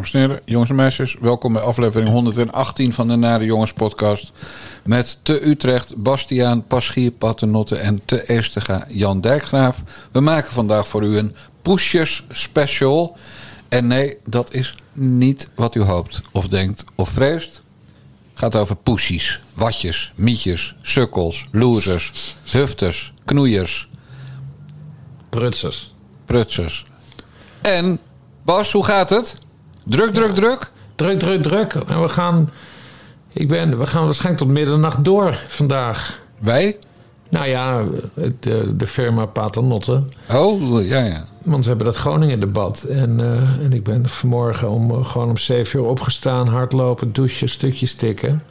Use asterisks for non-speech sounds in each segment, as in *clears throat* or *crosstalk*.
Dames en heren, jongens en meisjes, welkom bij aflevering 118 van de Nare Jongens podcast. Met te Utrecht, Bastiaan, Paschier, Paternotte en te Eestega, Jan Dijkgraaf. We maken vandaag voor u een Pushers special. En nee, dat is niet wat u hoopt of denkt of vreest. gaat over poesies, watjes, mietjes, sukkels, losers, hufters, knoeiers, Prutsers. prutsers. En, Bas, hoe gaat het? Druk, druk, druk? Druk, druk, druk. En we gaan, ik ben, we gaan waarschijnlijk tot middernacht door vandaag. Wij? Nou ja, het, eh, de firma Paternotte. Oh, ja, ja. Want we hebben dat Groningen-debat. En, eh, en ik ben vanmorgen om, eh, gewoon om 7 uur opgestaan, hardlopen, douchen, stukjes tikken.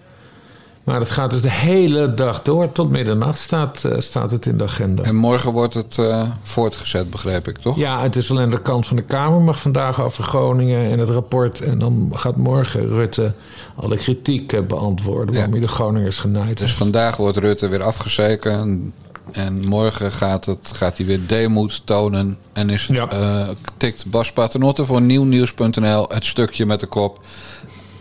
Maar dat gaat dus de hele dag door. Tot middernacht staat, eh, staat het in de agenda. En morgen wordt het eh, voortgezet, begreep ik, toch? Ja, het is alleen de kant van de Kamer mag vandaag over Groningen en het rapport. En dan gaat morgen Rutte alle kritiek eh, beantwoorden waarom hij de Groningers genaaid Dus vandaag wordt Rutte weer afgezeken. En, en morgen gaat, het, gaat hij weer demoed tonen. En is het, Ja. tikt Bas Paternotte voor nieuwnieuws.nl het stukje met de kop.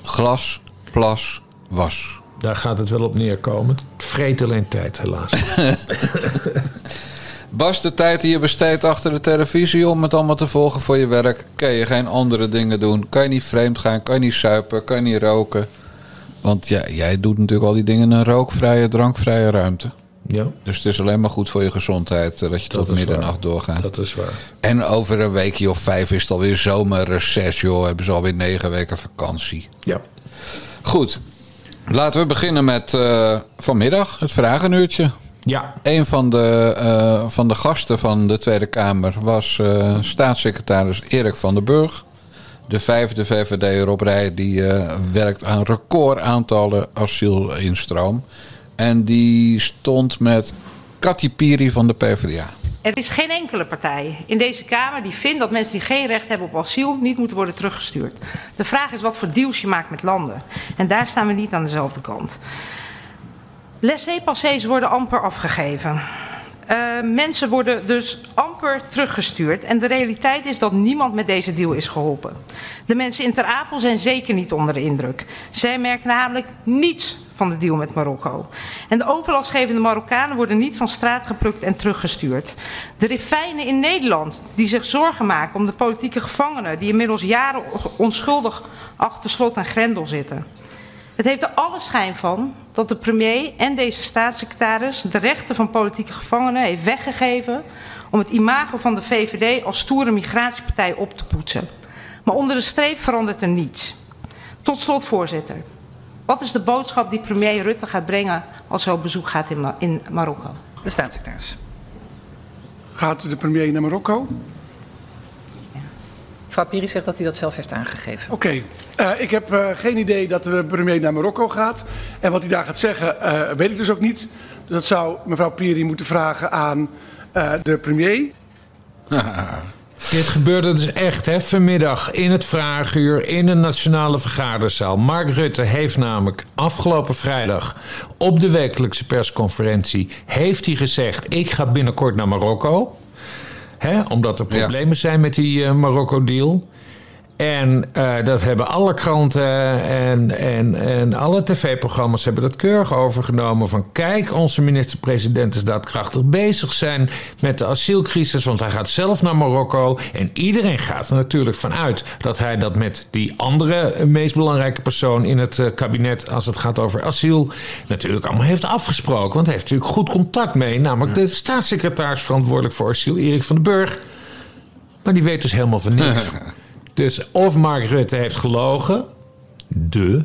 Glas, plas, was. Daar gaat het wel op neerkomen. Het vreet alleen tijd, helaas. *laughs* Bas, de tijd die je besteedt achter de televisie om het allemaal te volgen voor je werk. Kan je geen andere dingen doen? Kan je niet vreemd gaan? Kan je niet suipen? Kan je niet roken? Want ja, jij doet natuurlijk al die dingen in een rookvrije, drankvrije ruimte. Ja, Dus het is alleen maar goed voor je gezondheid eh, dat je Dat tot middernacht doorgaat. dat is waar. En over een weekje of vijf is het alweer zomerreces, joh. Hebben ze alweer negen weken vakantie. Ja. Goed, laten we beginnen met eh, vanmiddag, het vragenuurtje. Ja, Een van de, eh, van de gasten van de Tweede Kamer was eh, staatssecretaris Erik van den Burg. De vijfde VVD'er op rij die werkt aan recordaantallen asielinstroom. En die stond met Kati Piri van de PvdA. Er is geen enkele partij in deze Kamer die vindt dat mensen die geen recht hebben op asiel niet moeten worden teruggestuurd. De vraag is wat voor deals je maakt met landen. En daar staan we niet aan dezelfde kant. Laissez-passés worden amper afgegeven. Eh, mensen worden dus amper teruggestuurd. En de realiteit is dat niemand met deze deal is geholpen. De mensen in Ter Apel zijn zeker niet onder de indruk. Zij merken namelijk niets van de deal met Marokko. En de overlastgevende Marokkanen worden niet van straat geplukt en teruggestuurd. De refijnen in Nederland die zich zorgen maken om de politieke gevangenen... die inmiddels jaren onschuldig achter slot en grendel zitten... Het heeft er alle schijn van dat de premier en deze staatssecretaris de rechten van politieke gevangenen heeft weggegeven om het imago van de VVD als stoere migratiepartij op te poetsen. Maar onder de streep verandert er niets. Tot slot, voorzitter. Wat is de boodschap die premier Rutte gaat brengen als hij op bezoek gaat in, Ma in Marokko? De staatssecretaris. Gaat de premier naar Marokko? Mevrouw Piri zegt dat hij dat zelf heeft aangegeven. Oké, Eh, ik heb eh, geen idee dat de premier naar Marokko gaat. En wat hij daar gaat zeggen, eh, weet ik dus ook niet. Dus dat zou mevrouw Piri moeten vragen aan eh, de premier. *laughs* Dit gebeurde dus echt hè, vanmiddag in het Vraaguur in de Nationale Vergaderzaal. Mark Rutte heeft namelijk afgelopen vrijdag op de wekelijkse persconferentie... heeft hij gezegd, ik ga binnenkort naar Marokko. Hè, omdat er Ja. problemen zijn met die eh, Marokko-deal. En eh, dat hebben alle kranten en, en, en alle tv-programma's hebben dat keurig overgenomen. Van kijk, onze minister-president is daadkrachtig bezig zijn met de asielcrisis. Want hij gaat zelf naar Marokko. En iedereen gaat er natuurlijk vanuit dat hij dat met die andere eh, meest belangrijke persoon in het eh, kabinet. als het gaat over asiel. natuurlijk allemaal heeft afgesproken. Want hij heeft natuurlijk goed contact mee. Namelijk de staatssecretaris verantwoordelijk voor asiel, Erik van den Burg. Maar die weet dus helemaal van niks. *laughs* Dus of Mark Rutte heeft gelogen, de,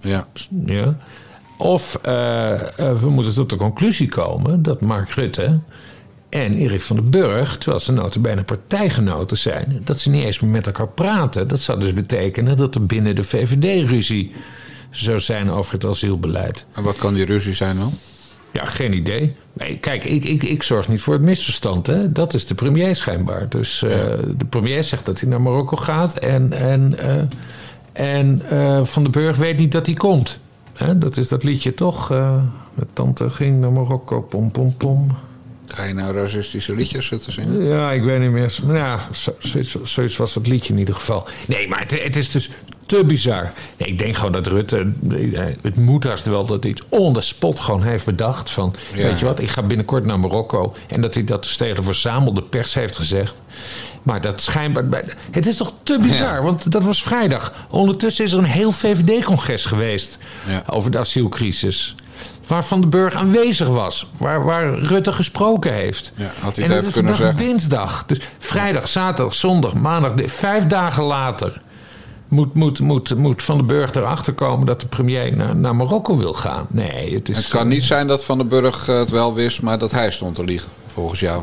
Ja. ja. Of eh, eh, we moeten tot de conclusie komen dat Mark Rutte en Erik van den Burg, terwijl ze notabene partijgenoten zijn, dat ze niet eens meer met elkaar praten. Dat zou dus betekenen dat er binnen de VVD ruzie zou zijn over het asielbeleid. En wat kan die ruzie zijn dan? Ja, geen idee. Nee, kijk, ik, ik, ik zorg niet voor het misverstand. Hè. Dat is de premier schijnbaar. Dus eh, de premier zegt dat hij naar Marokko gaat. En, en, eh, en eh, Van den Burg weet niet dat hij komt. Hè, dat is dat liedje toch? met tante ging naar Marokko, pom, pom, pom. Ga je nou racistische liedjes zitten zingen? Ja, ik weet niet meer. Ja, zo- zoiets, zoiets was het liedje in ieder geval. Nee, maar het, het is dus te bizar. Nee, ik denk gewoon dat Rutte... eh, Het moet haast wel dat hij het on the spot gewoon heeft bedacht. Van, Ja. weet je wat, ik ga binnenkort naar Marokko. En dat hij dat dus tegen de verzamelde pers heeft gezegd. Maar dat schijnbaar... Het is toch te bizar, Ja. want dat was vrijdag. Ondertussen is er een heel VVD-congres geweest... Ja. over de asielcrisis. Waar Van den Burg aanwezig was. Waar, waar Rutte gesproken heeft. Ja, had hij en dat even kunnen zeggen. dinsdag. Dus vrijdag, zaterdag, zondag, maandag. Vijf dagen later moet, moet, moet, moet Van den Burg erachter komen... dat de premier naar, naar Marokko wil gaan. Nee, het is... Het kan niet zijn dat Van den Burg eh, het wel wist, maar dat hij stond te liegen, volgens jou.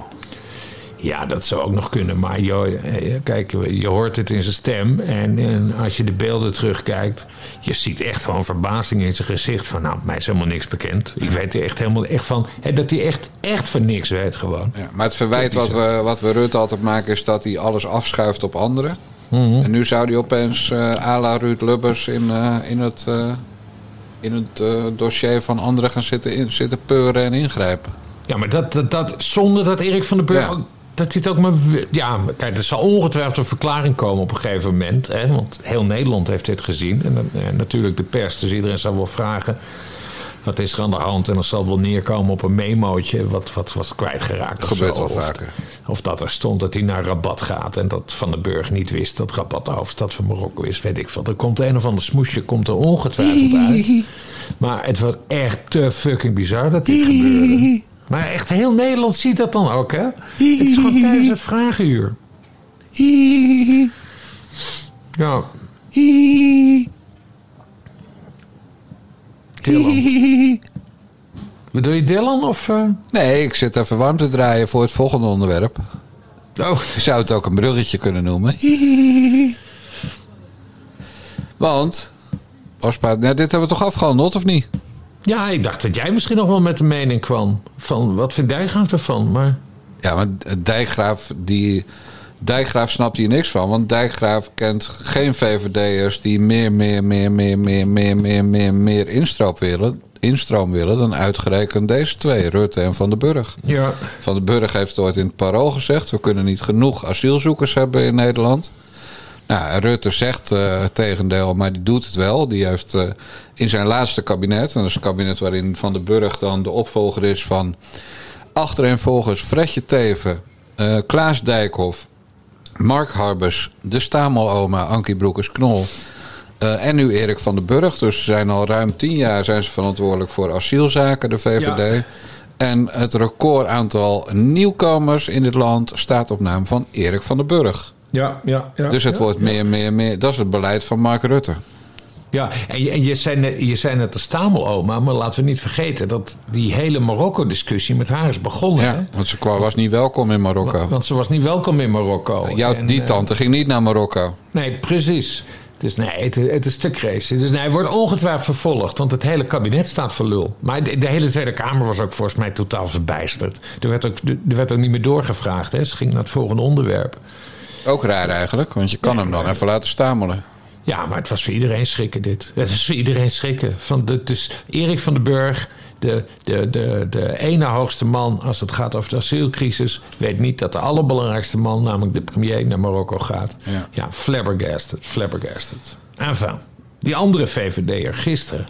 Ja, dat zou ook nog kunnen. Maar joh, eh, kijk, je hoort het in zijn stem. En, en als je de beelden terugkijkt... je ziet echt gewoon verbazing in zijn gezicht. Van nou, mij is helemaal niks bekend. Ik weet er echt helemaal echt van... Hè, dat hij echt, echt van niks weet gewoon. Ja, maar het verwijt wat we, wat we Rutte altijd maken is dat hij alles afschuift op anderen. Mhm. En nu zou hij opeens eh à la Ruud Lubbers in, eh, in het, eh, in het dossier van anderen gaan zitten, in, zitten peuren en ingrijpen. Ja, maar dat, dat, dat zonder dat Erik van den Burg... Ja. ook- Dat het ook maar... Ja, kijk, er zal ongetwijfeld een verklaring komen op een gegeven moment. Hè, want heel Nederland heeft dit gezien. En, en natuurlijk de pers. Dus iedereen zal wel vragen... Wat is er aan de hand? En dan zal wel neerkomen op een memootje... wat, wat was kwijtgeraakt. Dat gebeurt wel Of- vaker. Of dat er stond dat hij naar Rabat gaat... en dat Van den Burg niet wist dat Rabat de hoofdstad van Marokko is. Weet ik veel. Er komt een of ander smoesje komt er ongetwijfeld uit. *laughs* Maar het was echt te fucking bizar dat dit gebeurde. Maar echt heel Nederland ziet dat dan ook, hè? Het is gewoon tijdens het vragenuur. *laughs* Ja. *laughs* Dylan. *laughs* Bedoel je Dylan of... eh? Nee, ik zit even warm te draaien voor het volgende onderwerp. Oh, Je zou het ook een bruggetje kunnen noemen. *laughs* Want, Ospa, nou, dit hebben we toch afgehandeld, of niet? ja, ik dacht dat jij misschien nog wel met de mening kwam. Van, wat vindt Dijkgraaf ervan? Maar... Ja, maar Dijkgraaf, die, Dijkgraaf snapt hier niks van. Want Dijkgraaf kent geen VVD'ers die meer, meer, meer, meer, meer, meer, meer, meer, meer instroom willen, instroom willen dan uitgerekend deze twee, Rutte en Van den Burg. Ja. Van den Burg heeft ooit in het parool gezegd: we kunnen niet genoeg asielzoekers hebben in Nederland. Nou, Rutte zegt eh, het tegendeel, maar die doet het wel. Die heeft eh, in zijn laatste kabinet, en dat is een kabinet waarin Van den Burg dan de opvolger is van achtereenvolgens Fredje Teven, eh, Klaas Dijkhoff, Mark Harbers, de Stameloma, Ankie Broekers-Knol eh, en nu Erik van den Burg. Dus ze zijn al ruim tien jaar zijn ze verantwoordelijk voor asielzaken, de VVD. Ja. En het record aantal nieuwkomers in dit land staat op naam van Erik van den Burg. Ja, ja, ja. Dus het wordt meer, meer, meer. Dat is het beleid van Mark Rutte. Ja, en je, en je, zei net, je zei net de stameloma, maar laten we niet vergeten dat die hele Marokko-discussie met haar is begonnen. Ja, want ze kwam- was niet welkom in Marokko. Want ze was niet welkom in Marokko. Jouw, En, die eh, tante ging niet naar Marokko. Nee, precies. Dus nee, het, het is te crazy. Dus nee, hij wordt ongetwijfeld vervolgd, want het hele kabinet staat voor lul. Maar de, de hele Tweede Kamer was ook volgens mij totaal verbijsterd. Er werd ook, er werd ook niet meer doorgevraagd. Hè. Ze ging naar het volgende onderwerp. Ook raar eigenlijk, want je kan hem dan even laten stamelen. Ja, maar het was voor iedereen schrikken dit. Het is voor iedereen schrikken. Van de, dus Erik van den Burg, de, de, de, de ene hoogste man als het gaat over de asielcrisis... weet niet dat de allerbelangrijkste man, namelijk de premier, naar Marokko gaat. Ja. ja flabbergasted, flabbergasted. Enfin, die andere VVD'er gisteren...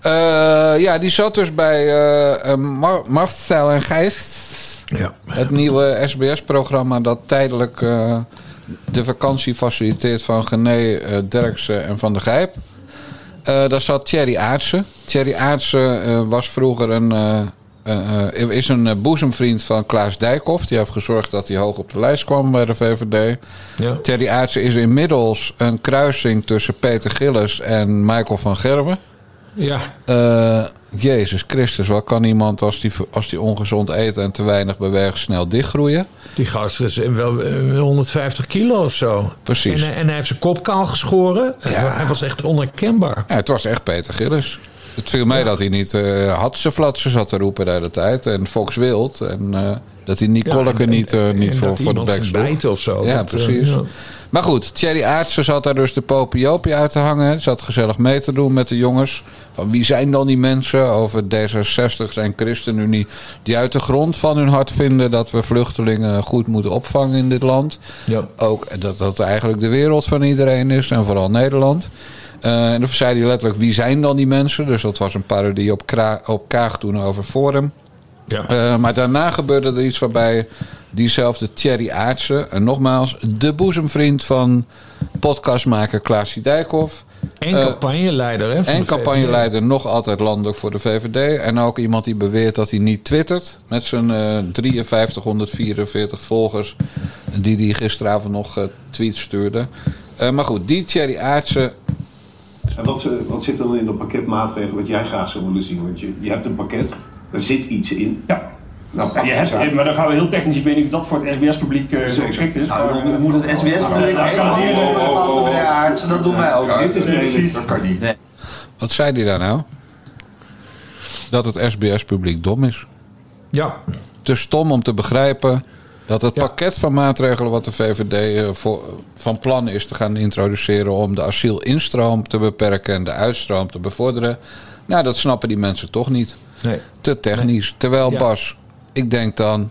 Eh, ja, die zat dus bij Mar- Marcel en Gijs. Ja. Het nieuwe SBS-programma dat tijdelijk eh, de vakantie faciliteert van Gené, eh, Derksen en Van der Gijp. Eh, daar zat Thierry Aartsen. Thierry Aartsen was vroeger een, is een boezemvriend van Klaas Dijkhoff. Die heeft gezorgd dat hij hoog op de lijst kwam bij de VVD. Ja. Thierry Aartsen is inmiddels een kruising tussen Peter Gillis en Michael van Gerwen. Ja, Jezus Christus, wat kan iemand als die, als die ongezond eet en te weinig beweegt snel dichtgroeien? die gozer is wel eh, 150 kilo of zo. Precies. En, hij- en hij heeft zijn kop kaal geschoren. Hij was echt onherkenbaar. Ja, het was echt Peter Gillis. Het viel mij dat hij niet uh, Hatseflatsen zat te roepen de hele tijd. En Fox Wild. En uh, dat hij Nicoleke niet, uh, niet voor, voor de bek sloeg. of zo. Ja, Dat, eh, precies. ja. Maar goed, Thierry Aartsen zat daar dus de popiopie uit te hangen. Zat gezellig mee te doen met de jongens. Van wie zijn dan die mensen over D66 en ChristenUnie die uit de grond van hun hart vinden dat we vluchtelingen goed moeten opvangen in dit land. Ja. Ook dat dat eigenlijk de wereld van iedereen is en vooral Nederland. Eh, en dan zei hij letterlijk wie zijn dan die mensen. Dus dat was een parodie op, Kra- op Kaag toen over Forum. Ja. Eh, maar daarna gebeurde er iets waarbij diezelfde Thierry Aartsen, en nogmaals de boezemvriend van podcastmaker Klaas Dijkhoff. En eh, campagneleider, hè? En de campagneleider nog altijd landelijk voor de VVD. En ook iemand die beweert dat hij niet twittert. Met zijn eh 5344 volgers. Die hij gisteravond nog eh, tweets stuurde. Eh, maar goed, die Thierry Aartsen. En wat, wat zit dan in dat pakket maatregelen wat jij graag zou willen zien? Want je, je hebt een pakket, daar zit iets in. Ja. Nou, je hebt, maar dan gaan we heel technisch. Ik weet niet of dat voor het SBS-publiek uh, Zeker. geschikt is. Nou, maar, dan eh, moet het SBS-publiek Nou, helemaal onderschatten, meneer Aartsen. Dat doen wij ook. Ja, dit is precies. dat kan niet. Wat zei hij daar nou? Dat het SBS-publiek dom is. Ja, Te stom om te begrijpen dat het Ja. pakket van maatregelen wat de VVD eh, voor, van plan is te gaan introduceren om de asielinstroom te beperken en de uitstroom te bevorderen. Nou, dat snappen die mensen toch niet. nee. Te technisch. Terwijl Ja. Bas, ik denk dan,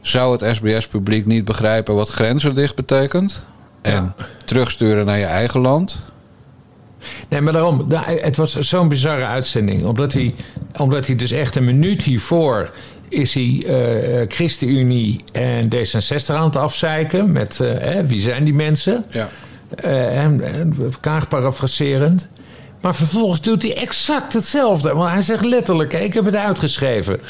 zou het SBS-publiek niet begrijpen wat grenzen dicht betekent? En terugsturen naar je eigen land? Nee, maar daarom, da- het was zo'n bizarre uitzending. Omdat hij, omdat hij dus echt een minuut hiervoor is hij eh, eh, ChristenUnie en D66 aan het afzeiken. Met eh, wie zijn die mensen? Ja. En, en Kaag parafraserend. Maar vervolgens doet hij exact hetzelfde. Want hij zegt letterlijk, ik heb het uitgeschreven.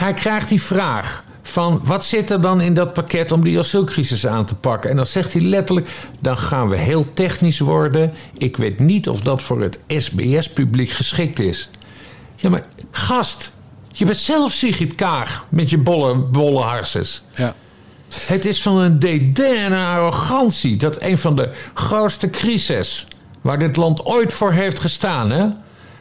Hij krijgt die vraag van wat zit er dan in dat pakket om die asielcrisis aan te pakken? En dan zegt hij letterlijk, dan gaan we heel technisch worden. Ik weet niet of dat voor het SBS-publiek geschikt is. Ja, maar gast, je bent zelf Sigrid Kaag met je bolle, bolle harses. Ja. Het is van een dédain en een arrogantie dat een van de grootste crises waar dit land ooit voor heeft gestaan, hè?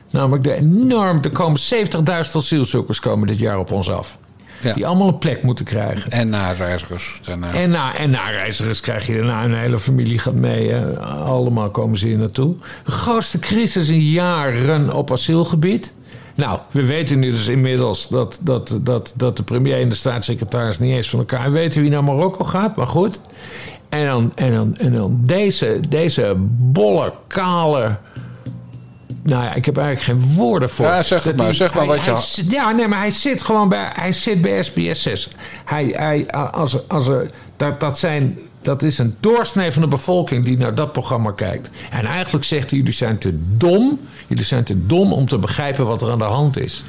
Namelijk de enorm, er komen 70.000 asielzoekers komen dit jaar op ons af. Ja. Die allemaal een plek moeten krijgen. En nareizigers. daarna. En na, en na reizigers krijg je daarna een hele familie gaat mee. Hè. Allemaal komen ze hier naartoe. De grootste crisis in jaren op asielgebied. Nou, we weten nu dus inmiddels dat, dat, dat, dat de premier en de staatssecretaris niet eens van elkaar weten wie naar Marokko gaat. Maar goed. En dan, en dan, en dan deze, deze bolle, kale. Nou ja, ik heb eigenlijk geen woorden voor. Ja, zeg het maar, hij- zeg maar hij- wat je- zit- Ja, nee, maar hij zit gewoon bij, hij zit bij SBS 6. Hij, hij, als, als er, dat, dat, zijn, dat is een doorsnee van de bevolking die naar dat programma kijkt. En eigenlijk zegt hij, jullie zijn te dom. Jullie zijn te dom om te begrijpen wat er aan de hand is.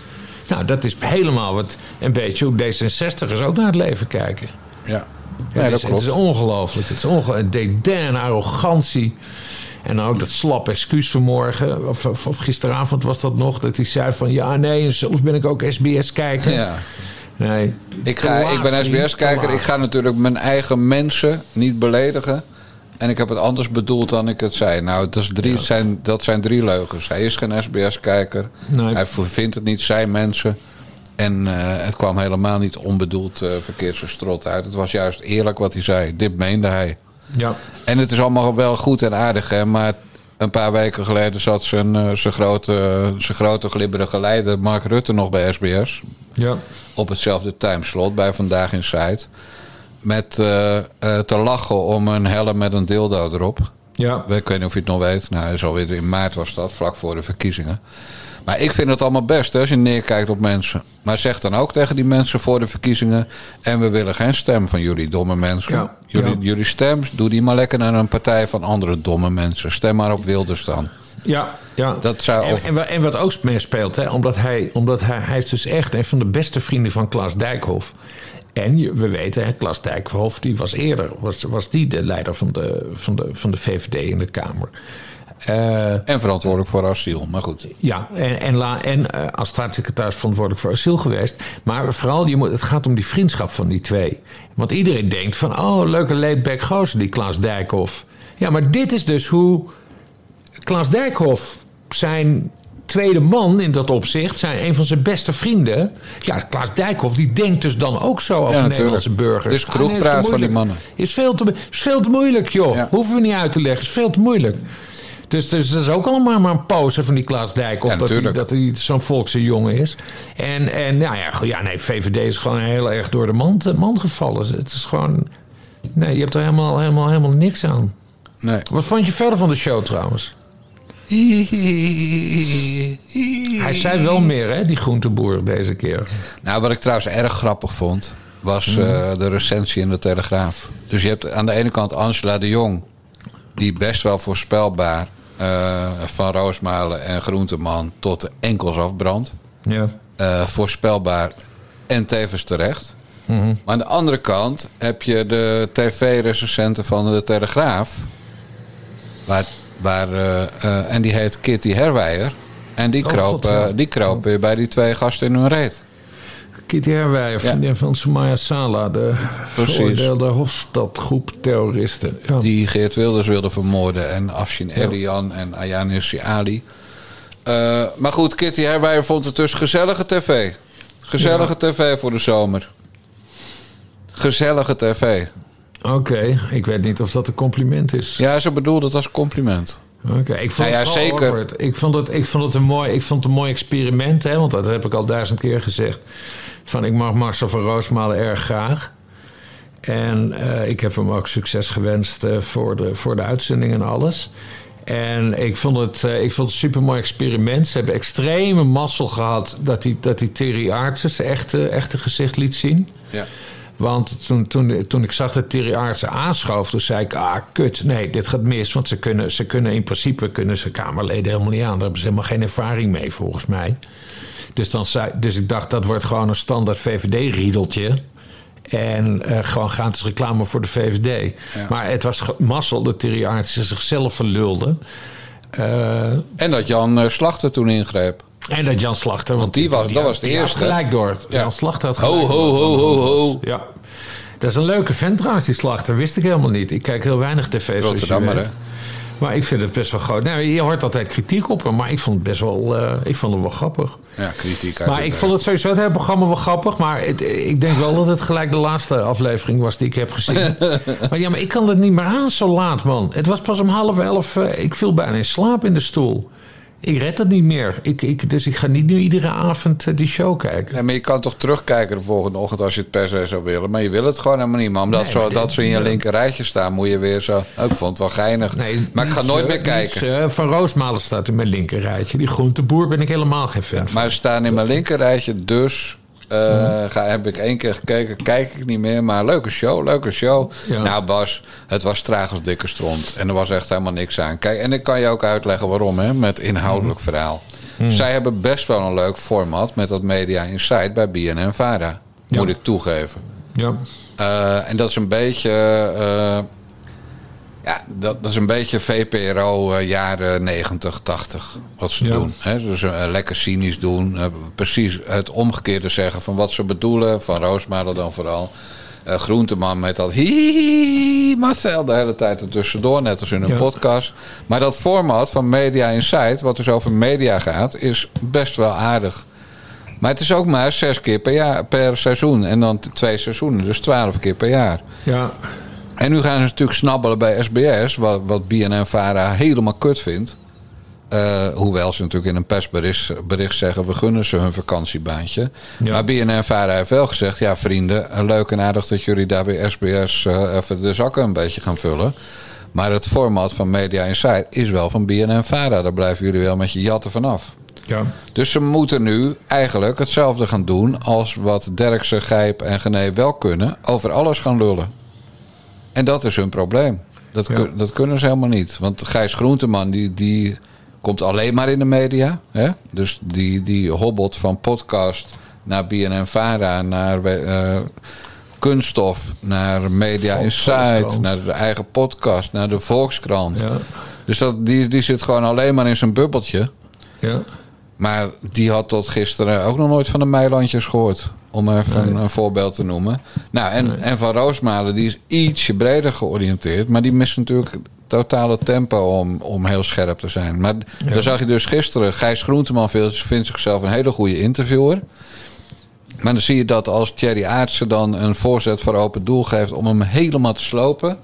Nou, dat is helemaal wat, een beetje hoe D66'ers ook naar het leven kijken. Ja. Het, Nee, dat is, het klopt. is ongelooflijk. Het is ongelooflijk. Dédain, arrogantie. En dan ook dat slap excuus vanmorgen. Of, of, of gisteravond was dat nog. Dat hij zei van... Ja, nee, en soms ben ik ook SBS-kijker. Ja. Nee. Ik, ga, ik ben SBS-kijker. Ik ga natuurlijk mijn eigen mensen niet beledigen. En ik heb het anders bedoeld dan ik het zei. Nou, dat, is drie, zijn, dat zijn drie leugens. Hij is geen SBS-kijker. Nee. Hij vindt het niet zijn mensen. En eh, het kwam helemaal niet onbedoeld uh, verkeerd zijn strot uit. Het was juist eerlijk wat hij zei. Dit meende hij. Ja. En het is allemaal wel goed en aardig, hè. Maar een paar weken geleden zat zijn, uh, zijn, grote, zijn grote glibberige leider Mark Rutte nog bij SBS. Ja. Op hetzelfde timeslot bij Vandaag in Site. Met uh, uh, te lachen om een helm met een dildo erop. Ja. Ik weet niet of je het nog weet. Nou, is alweer in maart was dat, vlak voor de verkiezingen. Maar ik vind het allemaal best hè, als je neerkijkt op mensen. Maar zeg dan ook tegen die mensen voor de verkiezingen... en we willen geen stem van jullie domme mensen. Ja, jullie, ja. jullie stem, doe die maar lekker naar een partij van andere domme mensen. Stem maar op Wilders dan. Ja, ja. Dat zou, en, of- en, wa- en wat ook meespeelt, hè, omdat, hij, omdat hij, hij is dus echt een van de beste vrienden van Klaas Dijkhoff. En we weten, hè, Klaas Dijkhoff die was eerder was, was die de leider van de, van, de, van de VVD in de Kamer. Eh, en verantwoordelijk voor asiel, maar goed. ja, en, en, la, en eh, als staatssecretaris verantwoordelijk voor asiel geweest. Maar vooral, je moet, het gaat om die vriendschap van die twee. Want iedereen denkt van, oh, leuke laidback gozer, die Klaas Dijkhoff. Ja, maar dit is dus hoe Klaas Dijkhoff zijn tweede man in dat opzicht, zijn een van zijn beste vrienden. Ja, Klaas Dijkhoff, die denkt dus dan ook zo over natuurlijk. Nederlandse burgers. Ah, nee, kroegpraat van die mannen. Is veel te, is veel te moeilijk, joh. Ja. Hoeven we niet uit te leggen, is veel te moeilijk. Dus, dus dat is ook allemaal maar een pose van die Klaas Dijk. Of Ja, dat hij, dat hij zo'n volkse jongen is. En, en nou ja, goed, ja, nee, VVD is gewoon heel erg door de mand, mand gevallen. Het is gewoon... Nee, je hebt er helemaal, helemaal, helemaal niks aan. Nee. Wat vond je verder van de show trouwens? Hij zei wel meer, hè, die groenteboer deze keer. Nou, wat ik trouwens erg grappig vond, was eh, de recensie in de Telegraaf. Dus je hebt aan de ene kant Angela de Jong, die best wel voorspelbaar van Roosmalen en Groenteman tot de enkels afbrandt. Ja. Eh, voorspelbaar en tevens terecht. Mhm. Maar aan de andere kant heb je de tv-recensenten van de Telegraaf. Waar, waar, eh, eh, en die heet Kitty Herwijer. En die Oh, kroop, God, ja. eh, die kroop weer bij die twee gasten in hun reet. Kitty Herwijer, vriendin van Sumaya Sala, de Precies. veroordeelde Hofstadgroep terroristen. Ja. Die Geert Wilders wilde vermoorden. En Afshin Elian en Ayaan Hirsi Ali. Eh, maar goed, Kitty Herwijer vond het dus gezellige tv. Gezellige tv voor de zomer. Gezellige tv. Oké, ik weet niet of dat een compliment is. Ja, ze bedoelde het als compliment. Oké, ik vond Nou ja, het zeker. awkward. Ik vond het, ik vond het een mooi, ik vond het een mooi experiment, hè, want dat heb ik al duizend keer gezegd. Van ik mag Marcel van Roosmalen erg graag. En eh, ik heb hem ook succes gewenst eh, voor, de, voor de uitzending en alles. En ik vond het, eh, ik vond het een super mooi experiment. Ze hebben extreme mazzel gehad dat hij dat die Thierry Aartsen zijn echte, echte gezicht liet zien. Ja. Want toen, toen, toen ik zag dat Thierry Aartsen aanschoof, toen zei ik, ah, kut, nee, dit gaat mis. Want ze kunnen, ze kunnen in principe kunnen ze Kamerleden helemaal niet aan. Daar hebben ze helemaal geen ervaring mee, volgens mij. Dus, dan zei, dus ik dacht, dat wordt gewoon een standaard VVD-riedeltje. En eh, gewoon gratis reclame voor de VVD. Ja. Maar het was mazzel dat Thierry Aartsen zichzelf verlulde. Eh, En dat Jan eh, Slachter toen ingreep. en dat Jan Slachter. Want, die was- dat was de eerste. gelijk door. Ja. Jan Slachter had Ho, gelijk ho, door. ho, ho, ho. Ja. Dat is een leuke vent trouwens, die Slachter. Wist ik helemaal niet. Ik kijk heel weinig tv, Rotterdammer, hè? Maar ik vind het best wel groot. Nou, je hoort altijd kritiek op hem, maar ik vond het best wel, eh, ik vond het wel grappig. Ja, kritiek uit Maar ik vond het sowieso het hele programma wel grappig. Maar het- ik denk wel dat het gelijk de laatste aflevering was die ik heb gezien. *laughs* maar ja, maar ik kan het niet meer aan zo laat, man. Het was pas om half elf. eh, ik viel bijna in slaap in de stoel. Ik red het niet meer. Ik, ik, dus ik ga niet nu iedere avond eh, die show kijken. Nee, maar je kan toch terugkijken de volgende ochtend als je het per se zou willen. Maar je wil het gewoon helemaal niet. Maar omdat Nee, zo, dat ze in je linker rijtje staan, moet je weer zo... Oh, ik vond het wel geinig. maar ik ga nooit eh, meer kijken. niets, eh, van Roosmalen staat in mijn linkerrijtje. Die groenteboer ben ik helemaal geen fan van. Maar ze staan in mijn linkerrijtje, dus eh, ga, heb ik één keer gekeken, kijk ik niet meer. Maar leuke show, leuke show. Ja. Nou Bas, het was traag als dikke stront. En er was echt helemaal niks aan. Kijk, en ik kan je ook uitleggen waarom, hè, met inhoudelijk verhaal. Zij hebben best wel een leuk format met dat Media Insight bij BNN Vara. Moet ik toegeven. Ja. Eh, en dat is een beetje. eh, ja, dat, dat is een beetje VPRO eh, jaren 90, 80. Wat ze Ja. doen. Hè? Dus lekker cynisch doen. eh, precies het omgekeerde zeggen van wat ze bedoelen. Van Roosmalen dan vooral. Groenteman met dat hi Marcel de hele tijd er tussendoor, net als in een Ja. podcast. Maar dat format van Media Insight, wat dus over media gaat, is best wel aardig. Maar het is ook maar zes keer per, jaar, per seizoen. En dan twee seizoenen, dus twaalf keer per jaar. Ja. En nu gaan ze natuurlijk snabbelen bij SBS, wat, wat BNN-Vara helemaal kut vindt. Eh, hoewel ze natuurlijk in een persbericht bericht zeggen... we gunnen ze hun vakantiebaantje. Ja. Maar BNN-Vara heeft wel gezegd... ja vrienden, eh, leuk en aardig dat jullie daar bij SBS... eh, even de zakken een beetje gaan vullen. Maar het format van Media Insight is wel van BNN-Vara. Daar blijven jullie wel met je jatten vanaf. Ja. Dus ze moeten nu eigenlijk hetzelfde gaan doen... als wat Derksen, Gijp en Gené wel kunnen. Over alles gaan lullen. En dat is hun probleem. Dat, Ja. kun- dat kunnen ze helemaal niet. Want Gijs Groenteman, die, die komt alleen maar in de media. Hè? Dus die, die hobbelt van podcast naar BNN-Vara... naar eh, kunststof, naar Media Insight... Naar de eigen podcast, naar de Volkskrant. Ja. Dus dat, die, die zit gewoon alleen maar in zijn bubbeltje... Ja. Maar die had tot gisteren ook nog nooit van de Meilandjes gehoord. Om even een, een voorbeeld te noemen. Nou, en, en Van Roosmalen, die is ietsje breder georiënteerd. Maar die mist natuurlijk totale tempo om, om heel scherp te zijn. Maar dan zag je dus gisteren... Gijs Groenteman vindt, vindt zichzelf een hele goede interviewer. Maar dan zie je dat als Thierry Aartsen dan een voorzet voor open doel geeft... om hem helemaal te slopen...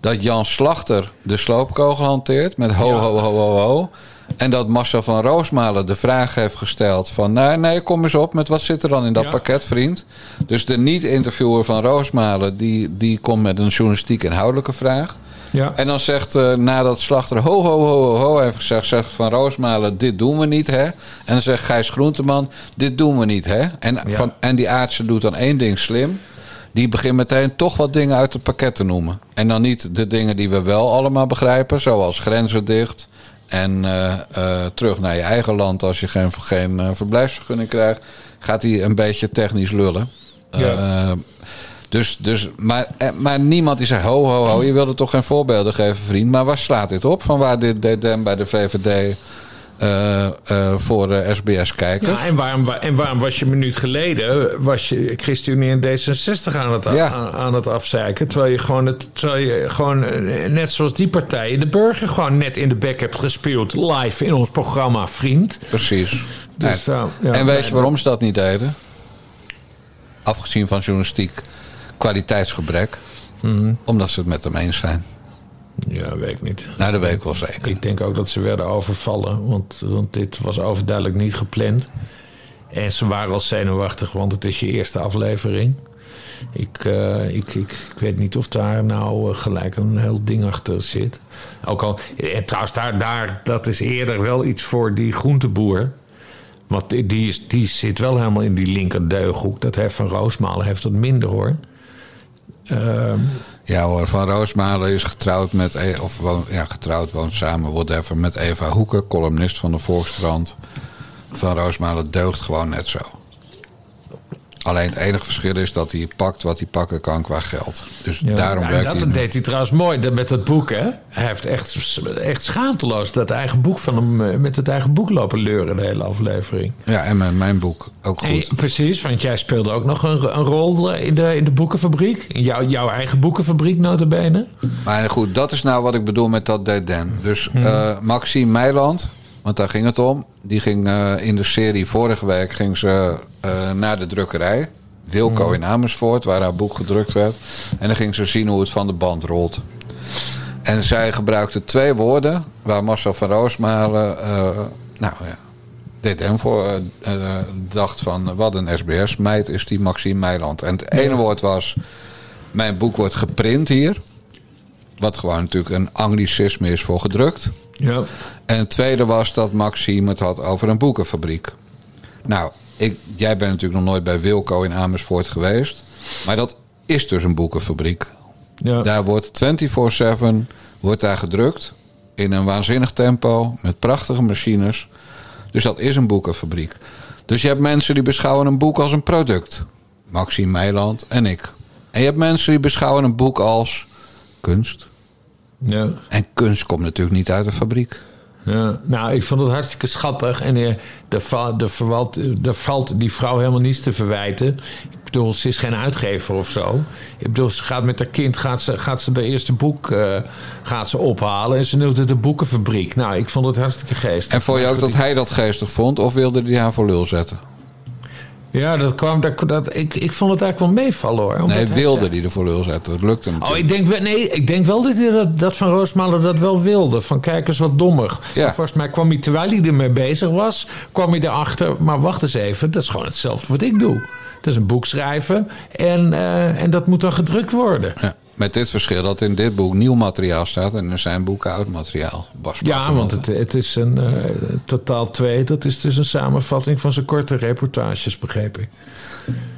dat Jan Slachter de sloopkogel hanteert met ho, ho, ho, ho, ho. En dat Marcel van Roosmalen de vraag heeft gesteld van... nee, nee, kom eens op met wat zit er dan in dat Ja. pakket, vriend? Dus de niet-interviewer van Roosmalen... Die, die komt met een journalistiek inhoudelijke vraag. Ja. En dan zegt eh, nadat Slachter ho, ho, ho, ho, heeft gezegd... zegt Van Roosmalen, dit doen we niet, hè? En dan zegt Gijs Groenteman, dit doen we niet, hè? En, van, en die aardse doet dan één ding slim... Die begint meteen toch wat dingen uit het pakket te noemen. En dan niet de dingen die we wel allemaal begrijpen, zoals grenzen dicht. En eh, eh, terug naar je eigen land als je geen, geen eh, verblijfsvergunning krijgt. Gaat hij een beetje technisch lullen. Ja. Dus, dus, maar, maar niemand die zegt: ho, ho, ho, je wilde toch geen voorbeelden geven, vriend. Maar waar slaat dit op? Van waar dit DDM bij de VVD eh, eh, voor de SBS-kijkers? Ja, en waarom, wa- en waarom was je een minuut geleden was je ChristenUnie en D66 aan het, Ja. aan, aan het afzeiken? Terwijl je gewoon, het, terwijl je gewoon eh, net zoals die partijen, de burger gewoon net in de bek hebt gespeeld. Live in ons programma Vriend. Precies. Dus, en, eh, ja, en weet je waarom ze dat niet deden? Afgezien van journalistiek kwaliteitsgebrek. Mhm. Omdat ze het met hem eens zijn. Ja, weet ik niet. Nou, dat weet ik wel zeker. Ik denk ook dat ze werden overvallen, want, want dit was overduidelijk niet gepland. En ze waren al zenuwachtig, want het is je eerste aflevering. Ik, eh, ik, ik, ik weet niet of daar nou eh, gelijk een heel ding achter zit. Ook al, en trouwens, daar, daar, dat is eerder wel iets voor die groenteboer. Want die, die, is, die zit wel helemaal in die linkerdeughoek. Dat heeft Van Roosmalen heeft dat minder hoor. Ehm, Ja hoor, Van Roosmalen is getrouwd met... E- of ja, getrouwd, woont samen, whatever, met Eva Hoeken, columnist van de Volkskrant. Van Roosmalen deugt gewoon net zo. Alleen het enige verschil is dat hij pakt wat hij pakken kan qua geld. Dus Ja, daarom werkt dat hij... nu. deed hij trouwens mooi dat- met dat boek, hè? Hij heeft echt, echt schaamteloos dat eigen boek van hem eh, met het eigen boek lopen leuren, de hele aflevering. Ja, en met mijn boek ook goed. En, precies, want jij speelde ook nog een, een rol in de, in de boekenfabriek. In jouw, jouw eigen boekenfabriek, notabene. Maar goed, dat is nou wat ik bedoel met dat DDM. Dus Mhm. eh, Maxime Meiland, want daar ging het om. Die ging eh, in de serie vorige week ging ze, eh, naar de drukkerij. Wilco Mhm. in Amersfoort, waar haar boek gedrukt werd. En dan ging ze zien hoe het van de band rolt. En zij gebruikte twee woorden waar Marcel van Roosmalen... eh, nou ja, DDM voor eh, eh, dacht van... wat een SBS-meid is die Maxime Meiland. En het ene woord was... mijn boek wordt geprint hier... Wat gewoon natuurlijk een anglicisme is voor gedrukt. Ja. En het tweede was dat Maxime het had over een boekenfabriek. Nou, ik, jij bent natuurlijk nog nooit bij Wilco in Amersfoort geweest. Maar dat is dus een boekenfabriek. Ja. Daar wordt 24-7 wordt daar gedrukt. In een waanzinnig tempo. Met prachtige machines. Dus dat is een boekenfabriek. Dus je hebt mensen die beschouwen een boek als een product. Maxime Meiland en ik. En je hebt mensen die beschouwen een boek als kunst. Ja. En kunst komt natuurlijk niet uit de fabriek. Ja, nou, ik vond het hartstikke schattig. En eh, er, va- er, verwalt, er valt die vrouw helemaal niets te verwijten. Ik bedoel, ze is geen uitgever of zo. Ik bedoel, ze gaat met haar kind gaat ze, gaat ze haar eerste boek eh, gaat ze ophalen. En ze noemt het de boekenfabriek. Nou, ik vond het hartstikke geestig. En vond je ook dat hij dat geestig vond? Of wilde hij haar voor lul zetten? Ja, dat kwam, dat, dat, ik, ik vond het eigenlijk wel meevallen hoor. Nee, wilde hij er voor lul zetten. Dat lukte hem Oh, ik denk, nee, ik denk wel dat hij dat, dat van Roosmalen dat wel wilde. Van kijk eens wat dommer. Ja. Volgens mij kwam hij, terwijl hij ermee bezig was, kwam hij erachter. Maar wacht eens even, dat is gewoon hetzelfde wat ik doe. Dat is een boek schrijven en, eh, en dat moet dan gedrukt worden. Ja, met dit verschil dat in dit boek nieuw materiaal staat en in zijn boeken oud materiaal. Bas Ja, want het, het is een eh, totaal twee. Dat is dus een samenvatting van zijn korte reportages, begreep ik.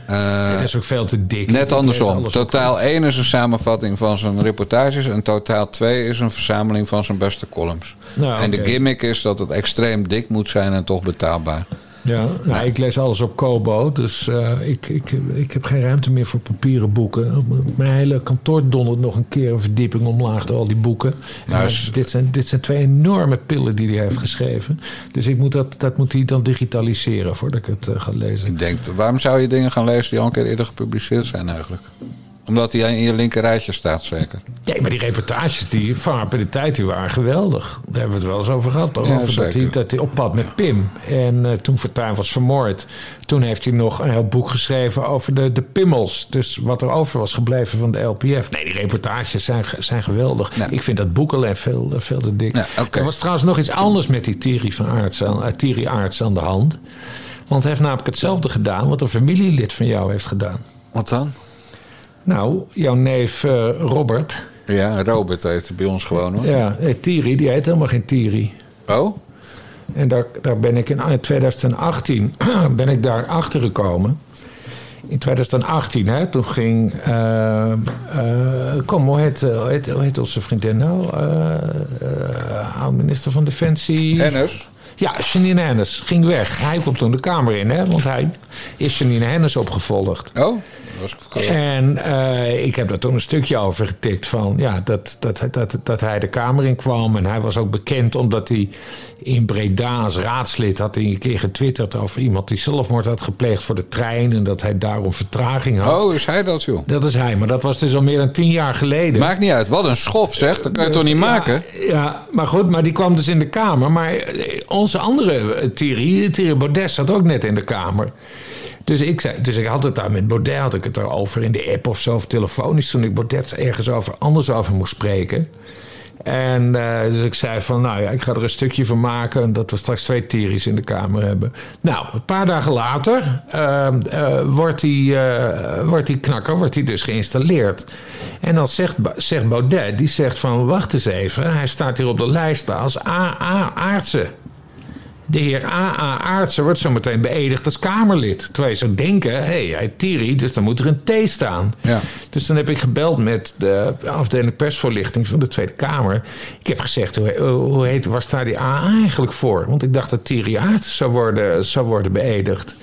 Eh, het is ook veel te dik. Ik Net andersom. Totaal 1 is een samenvatting van zijn reportages. En totaal 2 is een verzameling van zijn beste columns. Nou, en de gimmick is dat het extreem dik moet zijn en toch betaalbaar. Ja, nou, ik lees alles op Kobo, dus eh, ik, ik, ik heb geen ruimte meer voor papieren boeken. Mijn hele kantoor dondert nog een keer een verdieping omlaag door al die boeken. En Nou, is- dit, zijn, dit zijn twee enorme pillen die hij heeft geschreven. Dus ik moet dat, dat moet hij dan digitaliseren voordat ik het eh, ga lezen. Ik denk, waarom zou je dingen gaan lezen die al een keer eerder gepubliceerd zijn eigenlijk? Omdat hij in je linker rijtje staat, zeker. Nee, maar die reportages die van rapiditeit die waren geweldig. Daar hebben we het wel eens over gehad. Ja, over dat, zeker. hij, dat hij op pad met Pim. En eh, toen Fortuyn was vermoord. Toen heeft hij nog een heel boek geschreven over de, de pimmels. Dus wat er over was gebleven van de LPF. Nee, die reportages zijn, zijn geweldig. Ja. Ik vind dat boek alleen veel, veel te dik. Ja. Er was trouwens nog iets anders met die Thierry, van Aerts aan, eh, Thierry aan de hand. Want hij heeft namelijk hetzelfde gedaan... wat een familielid van jou heeft gedaan. Wat dan? Nou, jouw neef eh, Robert... Ja, Robert heet hij bij ons gewoon hoor. Ja, eh, Thierry, die heet helemaal geen Thierry. Oh? En daar, daar ben ik in 2018 *clears throat* ben ik daar achter gekomen. In 2018, hè, toen ging. eh, kom, hoe heet, hoe, heet, hoe heet onze vriendin nou? Oud-minister van Defensie. Hennis? Ja, Janine Hennis ging weg. Hij komt toen de Kamer in, hè, want hij is Janine Hennis opgevolgd. Oh? En eh, ik heb daar toen een stukje over getikt van ja, dat, dat, dat, dat hij de Kamer in kwam. En hij was ook bekend omdat hij in Breda als raadslid had hij een keer getwitterd over iemand die zelfmoord had gepleegd voor de trein. En dat hij daarom vertraging had. Oh, is hij dat, joh? Dat is hij, maar dat was dus al meer dan tien jaar geleden. Maakt niet uit. Wat een schof, zeg. Dat kan je Dus, toch niet ja, maken? Ja, maar goed, maar die kwam dus in de Kamer. Maar eh, onze andere eh, Thierry, Thierry Baudet, zat ook net in de Kamer. Dus ik, zei, dus ik had het daar met Baudet, had ik het erover in de app of zo, of telefonisch, toen ik Baudet ergens over, anders over moest spreken. En eh, dus ik zei van, nou ja, ik ga er een stukje van maken... en dat we straks twee Thierry's in de Kamer hebben. Nou, een paar dagen later eh, eh, wordt, die, eh, wordt die knakker wordt die dus geïnstalleerd. En dan zegt, zegt Baudet, die zegt van, wacht eens even... hij staat hier op de lijst als A.A. De heer A.A. Aartsen wordt zometeen beëdigd als Kamerlid. Terwijl je zou denken, hé, hey, hij Thierry, dus dan moet er een T staan. Ja. Dus dan heb ik gebeld met de afdeling persvoorlichting van de Tweede Kamer. Ik heb gezegd, hoe, hoe heet, waar staat die A eigenlijk voor? Want ik dacht dat Thierry Aartsen zou worden, zou worden beëdigd.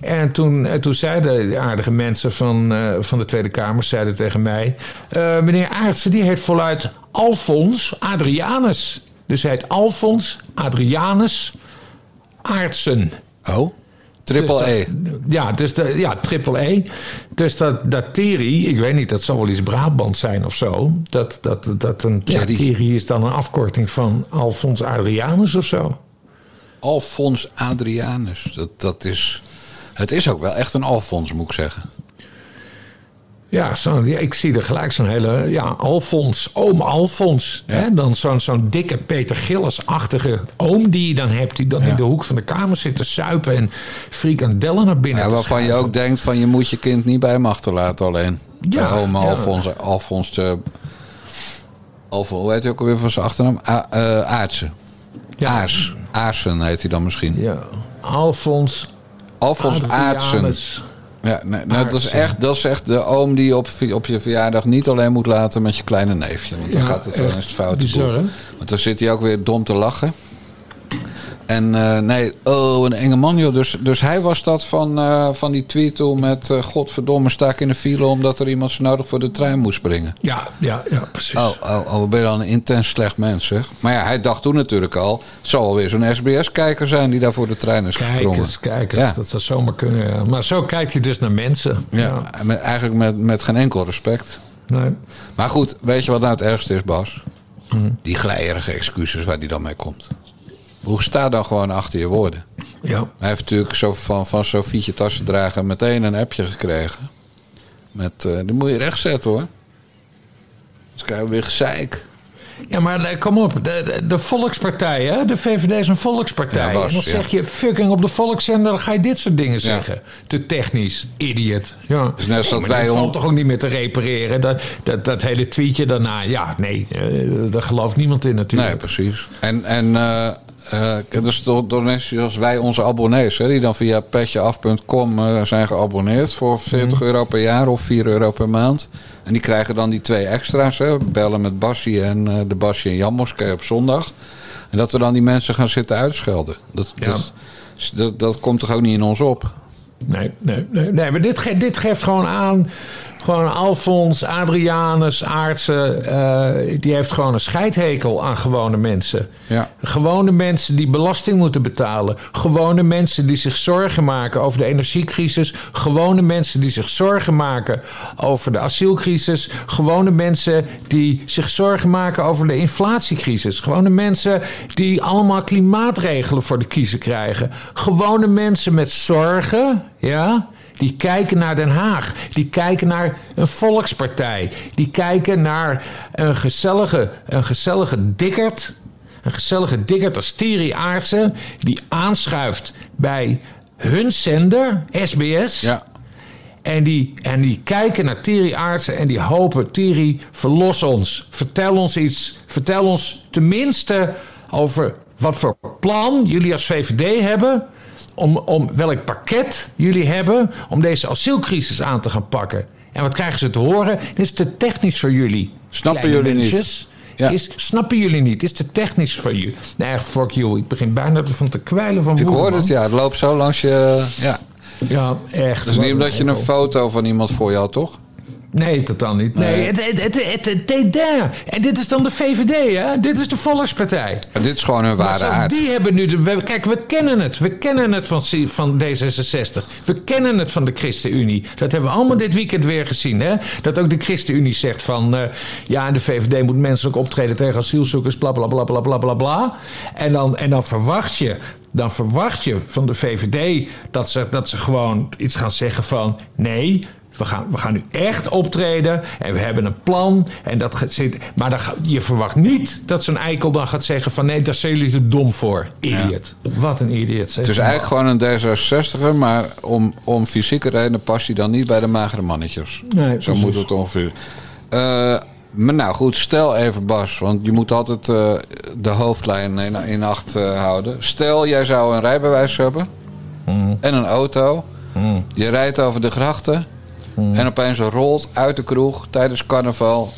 En toen, toen zeiden de aardige mensen van, eh, van de Tweede Kamer zeiden tegen mij... eh, meneer Aartsen, die heet voluit Alfons Adrianus. Dus hij heet Alfons Adrianus Aartsen. Oh? Triple Dus E. dat- Ja, dus de, ja, triple E. Dus dat, dat Thierry, ik weet niet, dat zal wel iets Brabant zijn of zo. Dat, dat, dat een ja. Thierry is dan een afkorting van Alfons Adrianus of zo. Alfons Adrianus. Dat, dat is... Het is ook wel echt een Alfons, moet ik zeggen. Ja, zo, ja, ik zie er gelijk zo'n hele, ja, Alfons, oom Alfons. Ja. Hè? Dan zo'n zo'n dikke Peter Gillis-achtige oom die je dan hebt... die dan in de hoek van de kamer zit te suipen en frikandellen naar binnen Ja, waarvan je ook denkt van je moet je kind niet bij hem achterlaten alleen. Ja, Bij oma ja. Alfons, Alfons de... Alfons, hoe heet hij ook alweer van zijn achternaam? A, eh, Aartsen. Aars. Aarsen heet hij dan misschien. Ja, Alfons Alfons Aartsen. Ja, nee, nou, dat, is echt, dat is echt de oom die je op, op je verjaardag niet alleen moet laten met je kleine neefje. Want dan Ja, gaat het wel echt eens fout. Want dan zit hij ook weer dom te lachen. En eh, nee, oh, een enge man joh. Dus, dus hij was dat van, eh, van die tweet toen met... eh, godverdomme, sta ik in de file omdat er iemand zo nodig voor de trein moest springen. Ja, ja, ja, precies. Oh, oh, oh, ben je dan een intens slecht mens, zeg. Maar ja, hij dacht toen natuurlijk al... het zal alweer zo'n SBS-kijker zijn die daar voor de trein is Kijk gesprongen. eens, kijk eens. Ja. Dat zou zomaar kunnen. ja. Maar zo kijkt hij dus naar mensen. Ja, met, eigenlijk met, met geen enkel respect. Nee. Maar goed, weet je wat nou het ergste is, Bas? Hm. Die glijerige excuses waar die dan mee komt. Hoe sta dan gewoon achter je woorden? Ja. Hij heeft natuurlijk zo van, van Sofietje Tassendrager meteen een appje gekregen. Met, die moet je rechtzetten hoor. Dus krijgen we weer gezeik. ja, maar eh, kom op. De, de, de volkspartij, hè? De VVD is een volkspartij. Ja, was, en dan ja. zeg je fucking op de volkszender... dan ga je dit soort dingen zeggen. Te technisch. Idiot. Ja. Dus net dat wij dat om- valt toch ook niet meer te repareren. Dat, dat, dat hele tweetje daarna. Ja, nee. eh, daar gelooft niemand in natuurlijk. Nee, precies. En, en eh, dus door, door mensen zoals wij, onze abonnees, hè, die dan via petjeaf.com eh, zijn geabonneerd voor 40 Mhm. euro per jaar of 4 euro per maand. En die krijgen dan die twee extra's, hè, bellen met Bassie en eh, de Bassie en Jan Moskee op zondag. En dat we dan die mensen gaan zitten uitschelden. Dat, Ja. dat, dat, dat komt toch ook niet in ons op? Nee, nee, nee, nee maar dit, ge- dit geeft gewoon aan Gewoon Alfons, Adrianus, Aartsen. eh, die heeft gewoon een scheidhekel aan gewone mensen. Ja. Gewone mensen die belasting moeten betalen. Gewone mensen die zich zorgen maken over de energiecrisis. Gewone mensen die zich zorgen maken over de asielcrisis. Gewone mensen die zich zorgen maken over de inflatiecrisis. Gewone mensen die allemaal klimaatregelen voor de kiezer krijgen. Gewone mensen met zorgen, ja. Die kijken naar Den Haag. Die kijken naar een volkspartij. Die kijken naar een gezellige, een gezellige dikkerd. Een gezellige dikkerd als Thierry Aartsen. Die aanschuift bij hun zender, SBS. Ja. En die, en die kijken naar Thierry Aartsen en die hopen... Thierry, verlos ons. Vertel ons iets. Vertel ons tenminste over wat voor plan jullie als VVD hebben... Om, om welk pakket jullie hebben om deze asielcrisis aan te gaan pakken. En wat krijgen ze te horen? Dit is te technisch voor jullie. Snappen jullie niet? Ja. Is, snappen jullie niet? Dit is te technisch voor jullie. Nee, fuck you. Ik begin bijna van te kwijlen van Ik hoor man. het, ja. Het loopt zo langs je... Ja. Ja, echt. Het is niet omdat je een foto van iemand voor je had, toch? Nee, totaal niet. Nee. Het, het, het, het, het deed daar. En dit is dan de VVD, hè? Dit is de Volkspartij. En dit is gewoon hun ware aard. Die hebben nu... De, we- kijk, we kennen het. We kennen het van, van D66. We kennen het van de ChristenUnie. Dat hebben we allemaal dit weekend weer gezien, hè? Dat ook de ChristenUnie zegt van... eh, ja, de VVD moet menselijk optreden tegen asielzoekers, bla, bla, bla, bla, bla, bla, bla. En dan, en dan verwacht je... Dan verwacht je van de VVD dat ze, dat ze gewoon iets gaan zeggen van... nee, we gaan, we gaan nu echt optreden en we hebben een plan. En dat zit, maar je verwacht niet dat zo'n eikel dan gaat zeggen van... nee, daar zijn jullie te dom voor. Idiot. Wat een idiot. Het is eigenlijk gewoon een D66er, maar om, om fysieke redenen past hij dan niet bij de magere mannetjes. Nee, Zo moet het ongeveer. Eh, maar nou goed, stel even Bas, want je moet altijd eh, de hoofdlijn in, in acht eh, houden. Stel, jij zou een rijbewijs hebben Mm. en een auto. Je rijdt over de grachten Mm. en opeens rolt uit de kroeg tijdens carnaval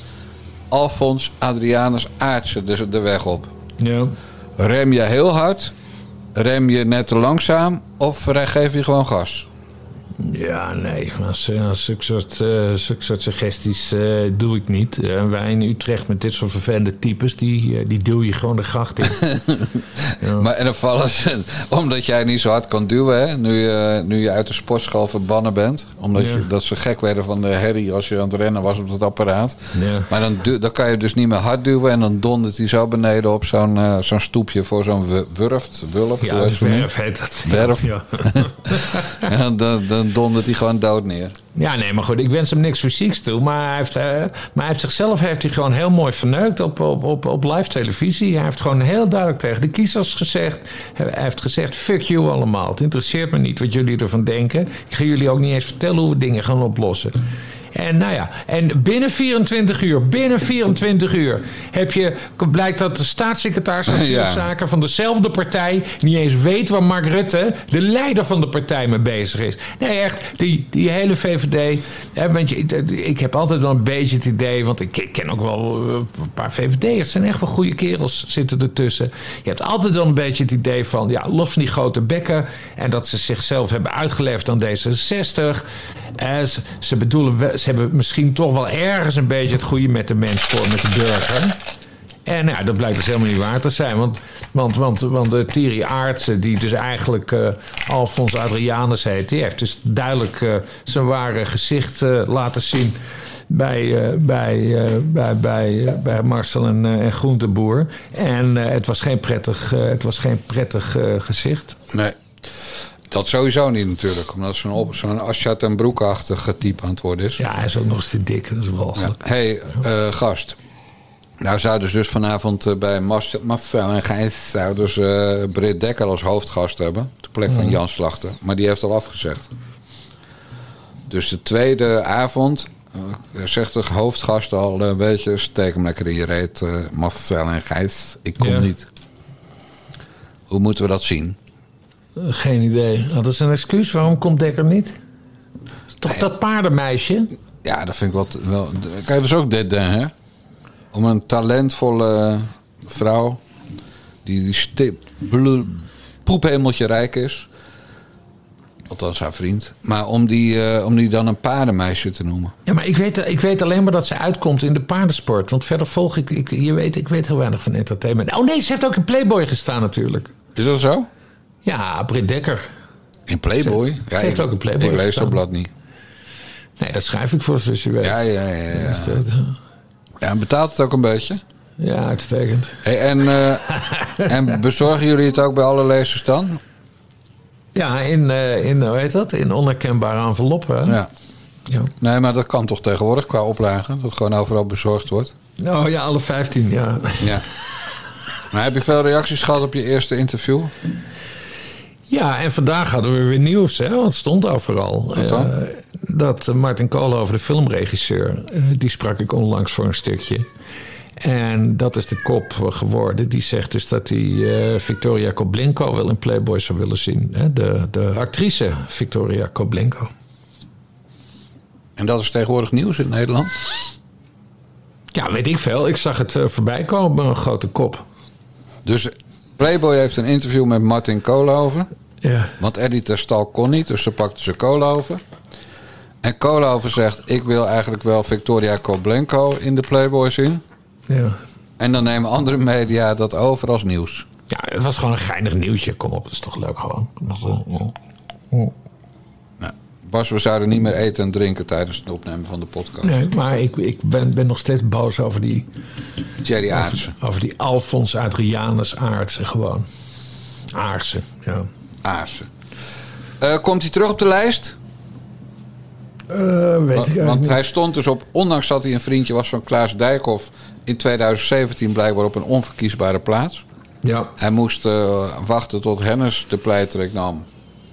Alfons Adrianus Aartsen de, de weg op. Ja. Rem je heel hard? Rem je net te langzaam? Of geef je gewoon gas? Ja, nee. Als zulke, soort, eh, soort suggesties eh, doe ik niet. Eh, wij in Utrecht met dit soort vervelende types... die, die duw je gewoon de gracht in. *laughs* Maar en dan vallen ze, omdat jij niet zo hard kan duwen, hè? Nu, je, nu je uit de sportschool verbannen bent. Omdat Ja. je, dat ze gek werden van de herrie als je aan het rennen was op dat apparaat. Ja. Maar dan, dan kan je dus niet meer hard duwen en dan dondert hij zo beneden op zo'n zo'n stoepje voor zo'n wu- wurft, wulf. Ja, dus werf heet dat. Werf. *laughs* Ja. *laughs* En dan, dan, dan dondert hij gewoon dood neer. Ja, nee, maar goed, ik wens hem niks fysieks toe. Maar hij heeft, eh, maar hij heeft zichzelf heeft hij gewoon heel mooi verneukt op, op, op, op live televisie. Hij heeft gewoon heel duidelijk tegen de kiezers gezegd... Hij heeft gezegd, fuck you allemaal. Het interesseert me niet wat jullie ervan denken. Ik ga jullie ook niet eens vertellen hoe we dingen gaan oplossen. En nou ja, en binnen 24 uur, binnen 24 uur heb je, blijkt dat de staatssecretaris van Ja. Zaken van dezelfde partij niet eens weet waar Mark Rutte, de leider van de partij, mee bezig is. Nee, echt, die, die hele VVD. Hè, want je, ik heb altijd wel een beetje het idee, want ik, ik ken ook wel eh, een paar VVD'ers, het zijn echt wel goede kerels zitten ertussen. Je hebt altijd wel een beetje het idee van, ja, los van die grote bekken en dat ze zichzelf hebben uitgeleverd aan D66. Eh, ze, ze bedoelen, wel- ze hebben misschien toch wel ergens een beetje het goede met de mens voor, met de burger. En nou, dat blijkt dus helemaal niet waar te zijn. Want, want, want, want de Thierry Aartsen, die dus eigenlijk eh Alfons Adrianus heet... die heeft dus duidelijk eh, zijn ware gezicht eh, laten zien... bij, bij, bij, bij, bij Marcel en, en Groenteboer. En het was geen prettig, het was geen prettig gezicht. Nee. Dat sowieso niet natuurlijk. Omdat zo'n zo'n Aschat en Broekachtige type aan het worden is. Ja, hij is ook nog eens te dik. Dat is Ja. walgelijk. hey, eh, gast. Nou zouden ze dus vanavond eh, bij Marcel en Gijs... zouden ze eh, Britt Dekker als hoofdgast hebben. Ter plek van Jan Slachter. Maar die heeft al afgezegd. Dus de tweede avond... eh, zegt de hoofdgast al een beetje... steek hem lekker in je reet, Marcel en Gijs. Ik kom Ja. niet. Hoe moeten we dat zien? Eh, Geen idee. Dat is een excuus. Waarom komt Dekker niet? Toch dat paardenmeisje? Ja, dat vind ik wel... wel kijk, dat is ook dit, hè? Om een talentvolle vrouw... die, die stip, poephemeltje rijk is... Althans haar vriend. Maar om die, eh, om die dan een paardenmeisje te noemen. Ja, maar ik weet, ik weet alleen maar dat ze uitkomt in de paardensport. Want verder volg ik, ik je weet, ik weet heel weinig van entertainment. Oh nee, ze heeft ook in Playboy gestaan natuurlijk. Is dat zo? Ja, Britt Dekker. In Playboy? Ze- ja, ze heeft ik- ook in Playboy Ik lees dat blad niet. Nee, dat schrijf ik voor, zoals je weet. Ja, ja, ja. ja. En betaalt het ook een beetje? ja uitstekend. Hey, en, eh, *laughs* en bezorgen jullie het ook bij alle lezers dan? Ja, in, eh, in hoe heet dat? In onherkenbare enveloppen. Ja. Ja. Nee, maar dat kan toch tegenwoordig qua oplagen? Dat gewoon overal bezorgd wordt? Oh ja, alle 15, ja. Ja. *laughs* Maar heb je veel reacties gehad op je eerste interview? Ja, en vandaag hadden we weer nieuws, hè? Want het stond overal. Wat dan? Eh, dat Martin Koolhoven, de filmregisseur, eh, die sprak ik onlangs voor een stukje. En dat is de kop geworden. Die zegt dus dat hij eh, Victoria Koblenko wel in Playboy zou willen zien. Hè? De, de actrice Victoria Koblenko. En dat is tegenwoordig nieuws in Nederland? Ja, weet ik veel. Ik zag het voorbij komen, een grote kop. Dus Playboy heeft een interview met Martin Koolhoven. Ja. Want Eddie Terstal kon niet, dus dan pakte ze Koolhoven. En Koolhoven zegt, ik wil eigenlijk wel Victoria Koblenko in de Playboy zien. ja. En dan nemen andere media dat over als nieuws. Ja, het was gewoon een geinig nieuwtje. Kom op, dat is toch leuk gewoon. Ja. Bas, we zouden niet meer eten en drinken tijdens het opnemen van de podcast. Nee, maar ik, ik ben, ben nog steeds boos over die, Thierry Aartsen. over die Alfons Adrianus Aartsen gewoon. Aartsen, ja. Aartsen. Eh, komt hij terug op de lijst? Eh, weet ik Want, eigenlijk want niet. hij stond dus op, ondanks dat hij een vriendje was van Klaas Dijkhoff... in 2017 blijkbaar op een onverkiesbare plaats. Ja, Hij moest eh, wachten tot Hennis de pleitreek nam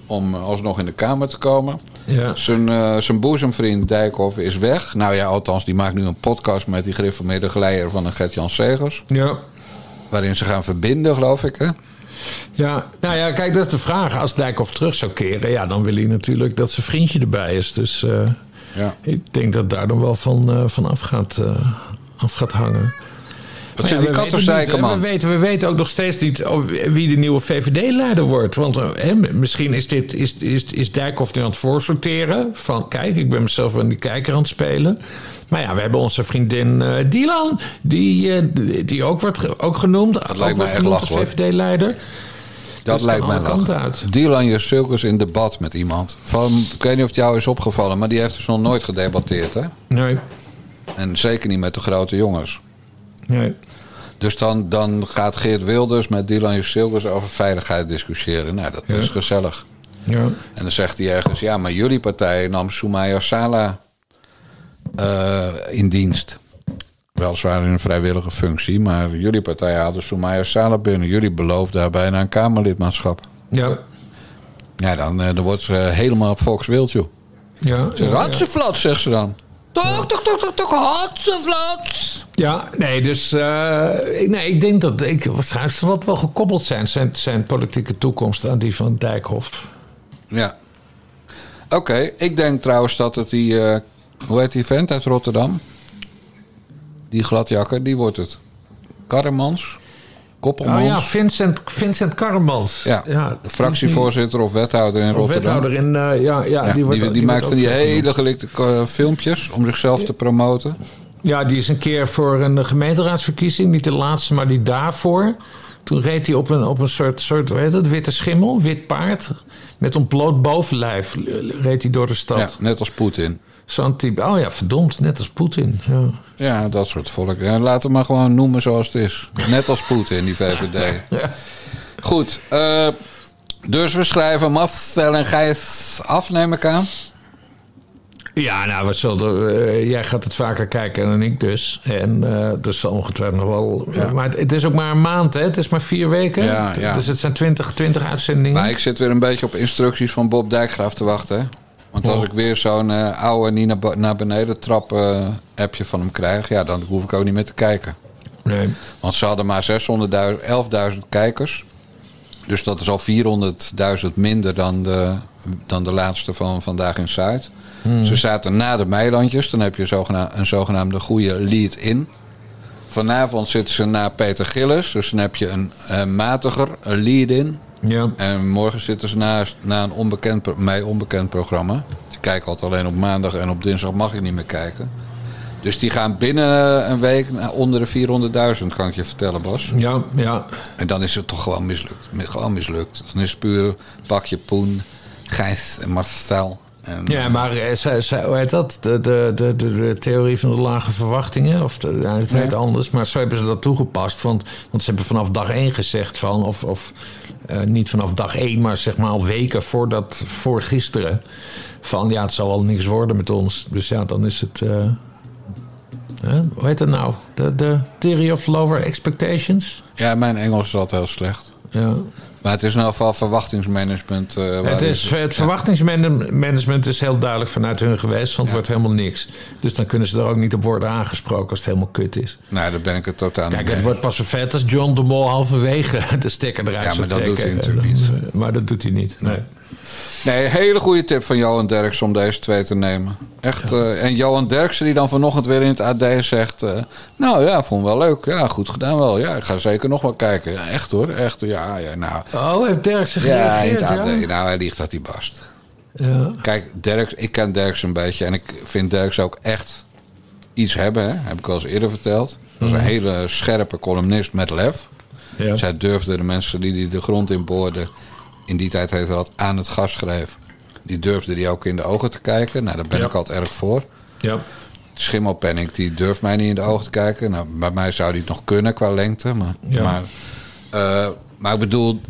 om alsnog in de Kamer te komen. Ja. Zijn, eh, zijn boezemvriend Dijkhoff is weg. Nou ja, althans, die maakt nu een podcast met die gereformeerde geleider van een Gert-Jan Segers. Ja. Waarin ze gaan verbinden, geloof ik. Hè? ja, nou ja, kijk, dat is de vraag. Als Dijkhoff terug zou keren, ja, dan wil hij natuurlijk dat zijn vriendje erbij is. Dus eh, Ja. ik denk dat daar dan wel van, van af, gaat, eh, af gaat hangen. Ja, die we kat weten zeiken, man? We weten, we weten ook nog steeds niet wie de nieuwe VVD-leider wordt. Want eh, hè, misschien is, dit, is, is, is Dijkhoff nu aan het voorsorteren. Van kijk, ik ben mezelf aan die kijker aan het spelen. Maar ja, we hebben onze vriendin eh Dylan. Die, eh, die ook wordt ook genoemd. Dat lijkt mij echt hoor. VVD-leider. Dat Dus lijkt mij uit. Dylan Jusilkes in debat met iemand. Van, ik weet niet of het jou is opgevallen, maar die heeft dus nog nooit gedebatteerd. Hè? Nee, En zeker niet met de grote jongens. Nee. Dus dan, dan gaat Geert Wilders met Dylan Jusilkes over veiligheid discussiëren. Nou, dat Ja. is gezellig. Ja. En dan zegt hij ergens, ja, maar jullie partij nam Soumaya Sala eh, in dienst. Weliswaar in een vrijwillige functie, maar jullie partij haalde Soumaya Sala binnen. Jullie beloofden haar bijna een Kamerlidmaatschap. Ja. Ja, dan, eh, dan wordt ze helemaal op volkswild, joh. Ja, Ze ja, zegt ze dan. Toch, toch, toch, toch, toch, hatseflat. Ja, nee, dus eh, ik, nee, ik denk dat ik, waarschijnlijk zal dat wel gekoppeld zijn, zijn, zijn politieke toekomst aan die van Dijkhoff. Ja. Oké, ik denk trouwens dat het die... eh, hoe heet die vent uit Rotterdam? Die gladjakker, die wordt het. Karremans? Koppelmans? Oh ja, Vincent, Vincent Karremans. Ja, de fractievoorzitter of wethouder in Of Rotterdam. wethouder in, eh, ja, ja, Ja, die, wordt, die, maakt van die hele gelikte eh, filmpjes om zichzelf te promoten. Ja, die is een keer voor een gemeenteraadsverkiezing, niet de laatste, maar die daarvoor. Toen reed hij op een, op een soort, soort hoe heet het, witte schimmel, wit paard. Met ontbloot bovenlijf reed hij door de stad. Ja, net als Poetin. Zo'n type, oh ja, verdomd, net als Poetin. Ja. Ja, dat soort volk. Ja, laten we maar gewoon noemen zoals het is. Net als Poetin, die VVD. *laughs* Goed, eh, dus we schrijven Marcel en Gijs af, neem ik aan. Ja, nou, wat zullen, eh, jij gaat het vaker kijken dan ik dus. En eh dus zal ongetwijfeld nog wel... Ja. Maar het, het is ook maar een maand, hè? Het is maar vier weken. Ja, ja. Dus het zijn twintig, twintig uitzendingen. Maar ik zit weer een beetje op instructies van Bob Dijkgraaf te wachten. hè. Want als Oh. ik weer zo'n eh, oude niet naar, beneden trap eh, appje van hem krijg... ja, dan hoef ik ook niet meer te kijken. Nee. Want ze hadden maar 600.000 11.000 kijkers. Dus dat is al 400.000 minder dan de, dan de laatste van Vandaag in Zuid. Ze zaten na de Meilandjes. Dan heb je zogena- een zogenaamde goede lead-in. Vanavond zitten ze na Peter Gillis. Dus dan heb je een eh, matiger een lead-in. Ja. En morgen zitten ze naast, na een onbekend, mij onbekend programma. Ik kijk altijd alleen op maandag en op dinsdag mag ik niet meer kijken. Dus die gaan binnen een week naar onder de 400.000, kan ik je vertellen, Bas. Ja, ja. En dan is het toch gewoon mislukt. Mi- Gewoon mislukt. Dan is het puur een pakje poen, Gijs en Marcel. En, Ja, maar eh, hoe heet dat? De, de, de, de, theorie van de lage verwachtingen? Of de, ja, het heet Ja. anders, maar zo hebben ze dat toegepast. Want, want ze hebben vanaf dag één gezegd van... of, of eh, niet vanaf dag één, maar zeg maar al weken voordat, voor gisteren... van ja, het zal wel niks worden met ons. Dus ja, dan is het... eh, hè? hoe heet dat nou? De, de theory of lower expectations? Ja, mijn Engels is altijd heel slecht. Ja. Maar het is in ieder geval verwachtingsmanagement. eh, Het, is, het verwachtingsmanagement is heel duidelijk vanuit hun geweest, want het wordt helemaal niks. Dus dan kunnen ze er ook niet op worden aangesproken als het helemaal kut is. Nou, daar ben ik het totaal niet Kijk, mee het wordt pas zo vet als John de Mol halverwege *laughs* de stekker eruit Ja, zou maar dat doet hij natuurlijk Dan, eh, Maar dat doet hij niet. Nee. Nee, hele goede tip van Johan Derksen om deze twee te nemen. Echt. eh, en Johan Derksen die dan vanochtend weer in het AD zegt... eh, nou ja, vond wel leuk. Ja, goed gedaan wel. Ja, ik ga zeker nog wel kijken. Ja, echt hoor, echt. Ja, ja, nou... Oh, heeft Dirk zich Ja, in gereageerd? het AD. Ja, Nou, hij ligt dat hij bast. ja. Kijk, Derks, ik ken Derks een beetje. En ik vind Derks ook echt iets hebben. Hè? Heb ik al eens eerder verteld. Dat is een hele scherpe columnist met lef. Ja. Zij durfde de mensen die, die de grond in boorden... in die tijd heette dat aan het gas schreef... die durfde die ook in de ogen te kijken. Nou, daar ben Ja. ik altijd erg voor. ja. Schimmelpenning, die durft mij niet in de ogen te kijken. Nou, bij mij zou die het nog kunnen qua lengte. Maar, Ja. maar, eh, maar ik bedoel,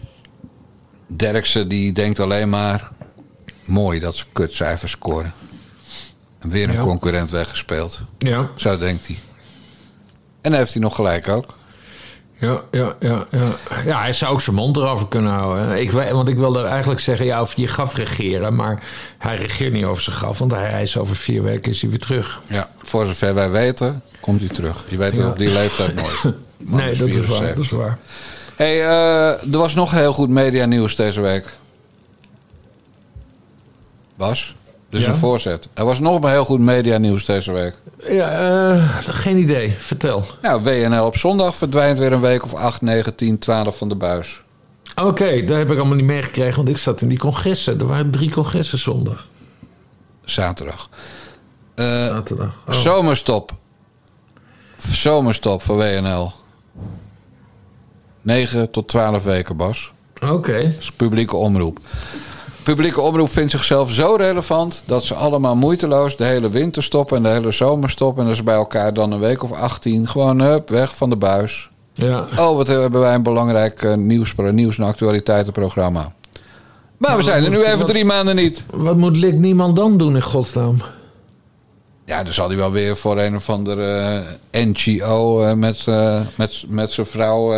Derksen die denkt alleen maar... mooi dat ze kutcijfers scoren. En weer een Ja. concurrent weggespeeld. ja. Zo denkt hij. En heeft hij nog gelijk ook. Ja, ja, ja, ja. ja, hij zou ook zijn mond erover kunnen houden. Ik, want ik wilde eigenlijk zeggen, ja, over je graf regeren. Maar hij regeert niet over zijn graf, want hij, is over vier weken is hij weer terug. Ja, voor zover wij weten, komt hij terug. Je weet het Ja. op die leeftijd nooit. *laughs* Nee, dat is waar. 74. Dat is waar. Hey, eh, er was nog heel goed media nieuws deze week. Bas, dus Ja? een voorzet. Er was nog maar heel goed media nieuws deze week. Ja, eh, geen idee. Vertel. Nou, WNL op zondag verdwijnt weer een week of 8, 9, 10, 12 van de buis. Oké, dat heb ik allemaal niet meegekregen, want ik zat in die congressen. Er waren drie congressen zondag. Zaterdag. Eh, Zaterdag. Oh. Zomerstop. Zomerstop voor WNL. 9 tot 12 weken, Bas. Oké. Dat is publieke omroep. Publieke omroep vindt zichzelf zo relevant dat ze allemaal moeiteloos de hele winter stoppen en de hele zomer stoppen. En dat ze bij elkaar dan een week of 18 gewoon hup, weg van de buis. Ja. Oh, wat hebben wij een belangrijk eh, nieuws, nieuws- en actualiteitenprogramma. Maar we zijn er nu even drie maanden niet. Wat moet Lik Niemand dan doen in godsnaam? Ja, dan zal hij wel weer voor een of andere eh, NGO eh, met, eh, met, met zijn vrouw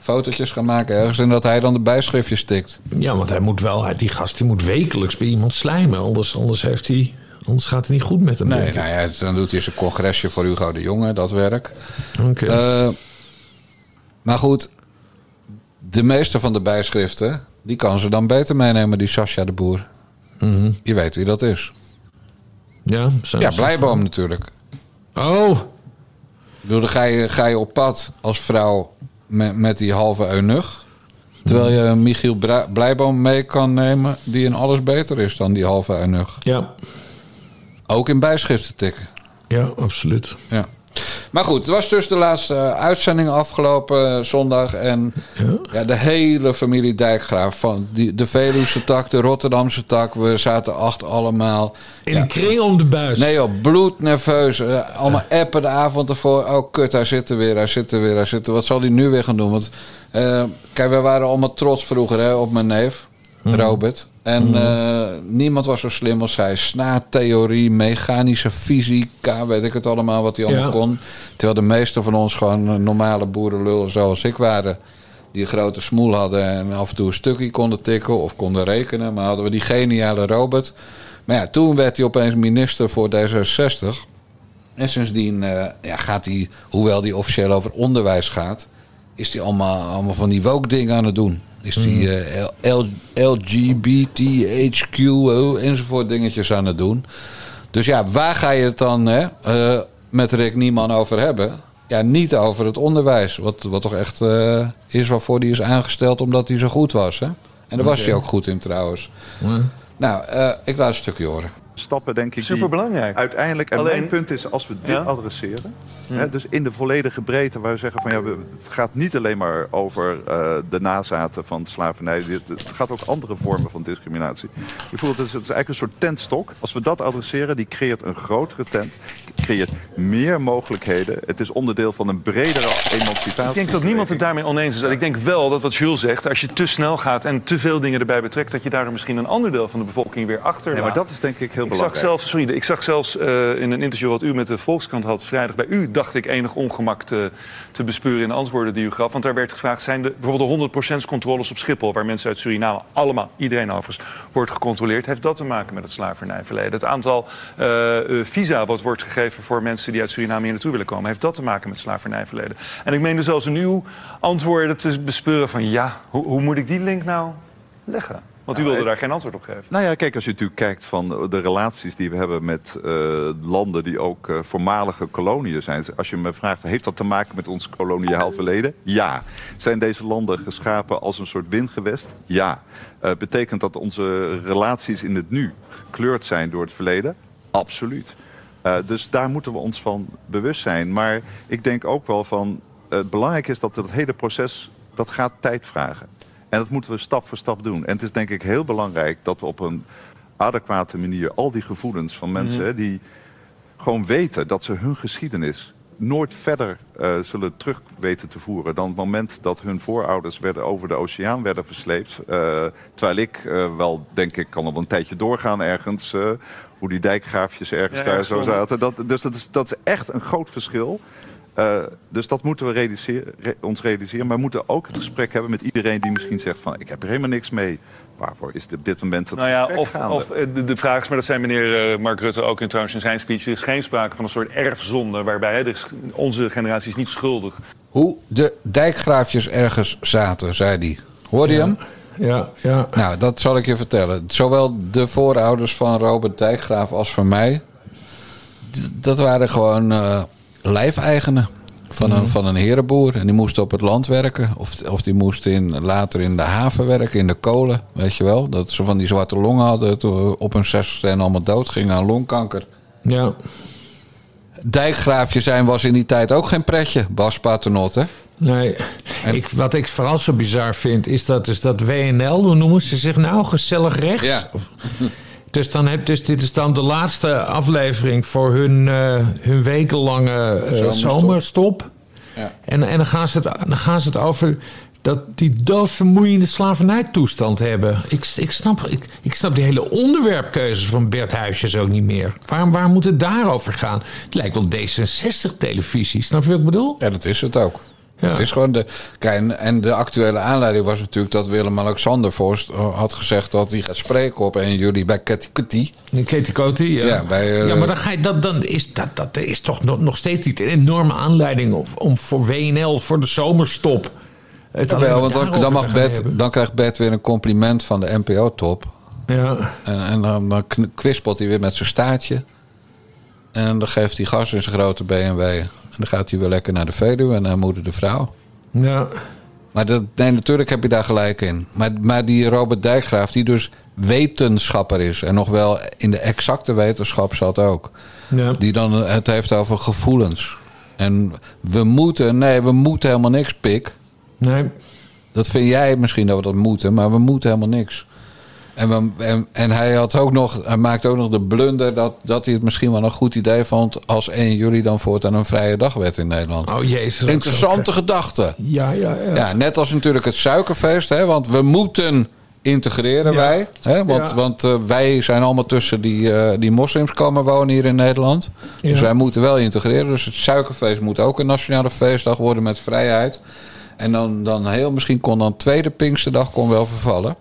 fotootjes gaan maken ergens. En dat hij dan de bijschriftjes stikt. Ja, want hij moet wel, die gast die moet wekelijks bij iemand slijmen. Anders, anders, heeft hij, anders gaat het niet goed met hem. Nee, nou ja, dan doet hij zijn congresje voor Hugo de Jonge, dat werk. Oké. Maar goed, de meeste van de bijschriften, die kan ze dan beter meenemen, die Sascha de Boer. Je weet wie dat is. Ja, Ja, zo- Blijboom natuurlijk. Oh, Ik bedoel, dan ga je, ga je op pad als vrouw met, met die halve eunuch. Terwijl je Michiel Blijboom mee kan nemen, die in alles beter is dan die halve eunuch. ja. Ook in bijschriften tikken. Ja, absoluut. Ja. Maar goed, het was dus de laatste uitzending afgelopen eh, zondag. En ja. de hele familie Dijkgraaf. Van die, de Veluwse tak, de Rotterdamse tak. We zaten acht allemaal. In een kring om de buis. Nee joh, bloednerveus. Eh, allemaal appen de avond ervoor. Oh kut, hij zit er weer, hij zit er weer, hij zit er. Wat zal hij nu weer gaan doen? Want eh, kijk, wij waren allemaal trots vroeger hè, op mijn neef, Robert. En eh, niemand was zo slim als hij. Snaartheorie, mechanische fysica, weet ik het allemaal wat hij allemaal Ja. kon. Terwijl de meeste van ons gewoon normale boerenlullen zoals ik waren. Die een grote smoel hadden en af en toe een stukje konden tikken of konden rekenen. Maar hadden we die geniale Robert. Maar ja, toen werd hij opeens minister voor D66. En sindsdien eh, ja, gaat hij, hoewel hij officieel over onderwijs gaat, is hij allemaal, allemaal van die woke dingen aan het doen. Is hij eh, L- LGBTHQ enzovoort dingetjes aan het doen. Dus ja, waar ga je het dan hè, eh, met Rick Nieman over hebben? Ja, niet over het onderwijs. Wat, wat toch echt eh, is waarvoor hij is aangesteld omdat hij zo goed was. Hè? En daar was hij ook goed in trouwens. Nou, ik laat een stukje horen. Stappen, denk ik. die Superbelangrijk. Uiteindelijk, en Alleen- mijn punt is, als we dit Ja. adresseren, hè, dus in de volledige breedte, waar we zeggen van ja, het gaat niet alleen maar over eh, de nazaten van slavernij, het gaat ook andere vormen van discriminatie. Bijvoorbeeld, het is, het is eigenlijk een soort tentstok. Als we dat adresseren, die creëert een grotere tent, creëert meer mogelijkheden. Het is onderdeel van een bredere emancipatie. Ik denk dat niemand het daarmee oneens is. En ik denk wel dat wat Jules zegt, als je te snel gaat en te veel dingen erbij betrekt, dat je daardoor misschien een ander deel van de bevolking weer achter Nee, maar dat is denk ik heel ik zag belangrijk. zelfs, sorry, ik zag zelfs eh, in een interview wat u met de Volkskrant had vrijdag bij u, dacht ik enig ongemak te, te bespeuren in de antwoorden die u gaf. Want daar werd gevraagd, zijn de, bijvoorbeeld de 100% controles op Schiphol, waar mensen uit Suriname, allemaal, iedereen overigens, wordt gecontroleerd, heeft dat te maken met het slavernijverleden? Het aantal eh, eh, visa wat wordt gegeven voor mensen die uit Suriname hier naartoe willen komen, heeft dat te maken met het slavernijverleden? En ik meende zelfs in uw antwoorden te bespeuren van, ja, hoe, hoe moet ik die link nou leggen? Want u Nou, wilde daar geen antwoord op geven. Nou ja, kijk, als je natuurlijk kijkt van de relaties die we hebben met eh, landen die ook eh, voormalige koloniën zijn. Als je me vraagt, heeft dat te maken met ons koloniaal verleden? Ja. Zijn deze landen geschapen als een soort windgewest? Ja. Eh, betekent dat onze relaties in het nu gekleurd zijn door het verleden? Absoluut. Dus daar moeten we ons van bewust zijn. Maar ik denk ook wel van, het belangrijk is dat het hele proces, dat gaat tijd vragen. En dat moeten we stap voor stap doen. En het is denk ik heel belangrijk dat we op een adequate manier al die gevoelens van mensen Mhm. hè, die gewoon weten dat ze hun geschiedenis nooit verder eh, zullen terug weten te voeren dan het moment dat hun voorouders werden over de oceaan werden versleept. Eh, terwijl ik eh, wel denk ik kan wel een tijdje doorgaan ergens hoe die dijkgraafjes ergens Ja, daar zo zaten. Dat, dus dat is, dat is echt een groot verschil. Eh, dus dat moeten we realiseren, re- ons realiseren. Maar we moeten ook het gesprek hebben met iedereen die misschien zegt van... ik heb er helemaal niks mee. Waarvoor is dit op dit moment het Nou ja, of, gaande? of eh, de, de vraag is, maar dat zei meneer eh, Mark Rutte ook in, trouwens in zijn speech... er is geen sprake van een soort erfzonde waarbij hè, is, onze generatie is niet schuldig. Hoe de dijkgraafjes ergens zaten, zei hij. Hoorde je hem? Ja, ja. Nou, dat zal ik je vertellen. Zowel de voorouders van Robert Dijkgraaf als van mij... dat waren gewoon eh lijfeigenen van, een, Mhm. van een herenboer. En die moesten op het land werken. Of, of die moesten in, later in de haven werken, in de kolen. Weet je wel? Dat ze van die zwarte longen hadden toen op hun zestigste en allemaal dood gingen aan longkanker. Ja. Dijkgraafje zijn was in die tijd ook geen pretje, Bas Paternotte. Nee, ik, wat ik vooral zo bizar vind, is dat, is dat WNL, hoe noemen ze zich nou? Gezellig rechts? Ja. *laughs* Dus, dan heb, dus dit is dan de laatste aflevering voor hun, eh, hun wekenlange eh, Zomerstop. zomerstop. Ja. En, en dan, gaan ze het, dan gaan ze het over dat die doodvermoeiende slavernijtoestand hebben. Ik, ik, snap, ik, ik snap die hele onderwerpkeuzes van Bert Huisjes ook niet meer. Waarom, waarom moet het daarover gaan? Het lijkt wel D66-televisie. Snap je wat ik bedoel? Ja, dat is het ook. Ja. Het is gewoon de. Kijk, en- de actuele aanleiding was natuurlijk dat Willem-Alexander Vorst eh, had gezegd dat hij gaat spreken op 1 juli bij Katy Kuti. Ja. Ja, bij, eh, ja, maar dan, ga je, dat, dan is dat, dat is toch nog, nog steeds niet een enorme aanleiding om, om voor WNL, voor de zomerstop. Het maar want dan, mag Bert, dan krijgt Bert weer een compliment van de NPO-top. Ja. En, en dan, dan kwispelt hij weer met zijn staartje. En dan geeft hij gas in zijn grote BMW. En dan gaat hij weer lekker naar de Veluwe en naar moeder de vrouw. Ja. Maar dat, nee, natuurlijk heb je daar gelijk in. Maar, maar die Robert Dijkgraaf, die dus wetenschapper is... en nog wel in de exacte wetenschap zat ook... Ja. die dan het heeft over gevoelens. En we moeten... Nee, we moeten helemaal niks, pik. Nee. Dat vind jij misschien dat we dat moeten, maar we moeten helemaal niks. En, we, en, en hij, had ook nog, hij maakte ook nog de blunder dat, dat hij het misschien wel een goed idee vond... als 1 juli dan voortaan een vrije dag werd in Nederland. Oh jezus. Interessante gedachte. Ja, ja, ja. Ja, net als natuurlijk het suikerfeest, hè, want we moeten integreren Ja. wij. Hè, want Ja. want eh, wij zijn allemaal tussen die, eh, die moslims komen wonen hier in Nederland. Dus wij moeten wel integreren. Dus het suikerfeest moet ook een nationale feestdag worden met vrijheid. En dan, dan heel misschien kon dan tweede Pinksterdag kon wel vervallen.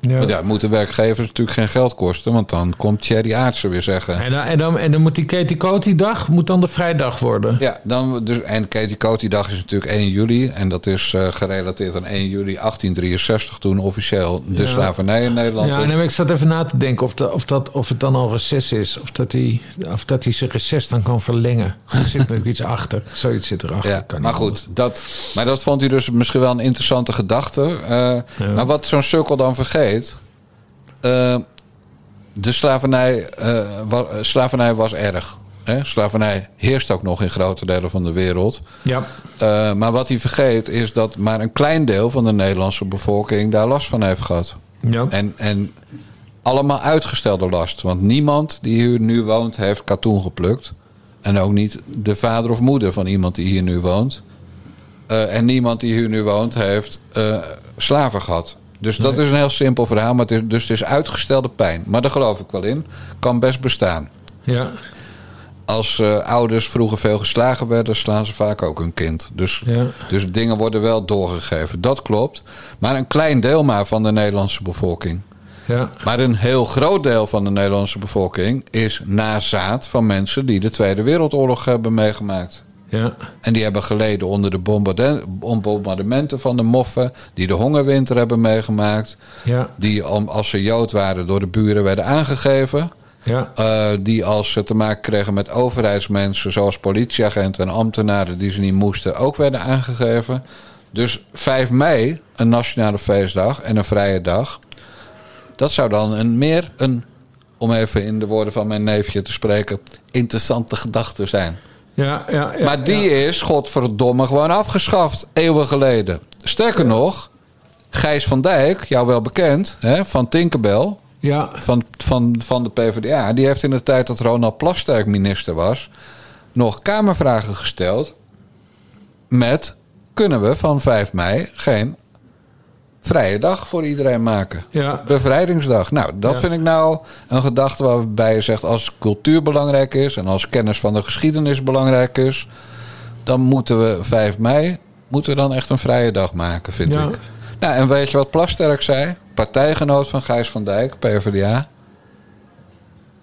Ja. Want ja, moeten werkgevers natuurlijk geen geld kosten, want dan komt Thierry Aartsen weer zeggen. En dan, en, dan, en dan moet die Katie Coty dag moet dan de vrijdag worden. Ja, dan, dus, en Katie Coty dag is natuurlijk 1 juli. En dat is eh, gerelateerd aan 1 juli 1863, toen officieel de Ja. slavernij in Nederland. Ja, en ik zat even na te denken of, dat, of, dat, of het dan al reces is. Of dat hij, of dat hij zijn reces dan kan verlengen. *laughs* Er zit natuurlijk iets achter. Zoiets zit erachter. Ja, Kan maar goed, dat, maar dat vond hij dus misschien wel een interessante gedachte. Eh, Maar wat zo'n sukkel dan vergeet... eh, de slavernij, eh, wa- eh, slavernij was erg. Hè? Slavernij heerst ook nog in grote delen van de wereld. Ja. Maar wat hij vergeet is dat maar een klein deel van de Nederlandse bevolking daar last van heeft gehad. Ja. En, en allemaal uitgestelde last. Want niemand die hier nu woont heeft katoen geplukt. En ook niet de vader of moeder van iemand die hier nu woont. En niemand die hier nu woont heeft eh, slaven gehad. Dus dat is een heel simpel verhaal. Maar het is, dus het is uitgestelde pijn. Maar daar geloof ik wel in. Kan best bestaan. Ja. Als eh, ouders vroeger veel geslagen werden, slaan ze vaak ook hun kind. Dus, Ja. dus dingen worden wel doorgegeven. Dat klopt. Maar een klein deel maar van de Nederlandse bevolking. Ja. Maar een heel groot deel van de Nederlandse bevolking is nazaat van mensen die de Tweede Wereldoorlog hebben meegemaakt. Ja. En die hebben geleden onder de bombardementen van de moffen, die de hongerwinter hebben meegemaakt, Ja. die als ze Jood waren door de buren werden aangegeven. Ja. Eh, die als ze te maken kregen met overheidsmensen, zoals politieagenten en ambtenaren die ze niet moesten, ook werden aangegeven. Dus 5 mei, een nationale feestdag en een vrije dag. Dat zou dan een meer een, om even in de woorden van mijn neefje te spreken, interessante gedachte zijn. Ja, ja, ja, maar die is, godverdomme, gewoon afgeschaft, eeuwen geleden. Sterker nog, Gijs van Dijk, jou wel bekend, hè, van Tinkerbell, Ja. van, van, van de PvdA... die heeft in de tijd dat Ronald Plasterk minister was... nog Kamervragen gesteld met... kunnen we van 5 mei geen vrije dag voor iedereen maken? Ja. Bevrijdingsdag. Nou, dat Ja. vind ik nou een gedachte waarbij je zegt... als cultuur belangrijk is en als kennis van de geschiedenis belangrijk is... dan moeten we 5 mei moeten we dan echt een vrije dag maken, vind Ja. ik. Nou, en weet je wat Plasterk zei? Partijgenoot van Gijs van Dijk, PvdA.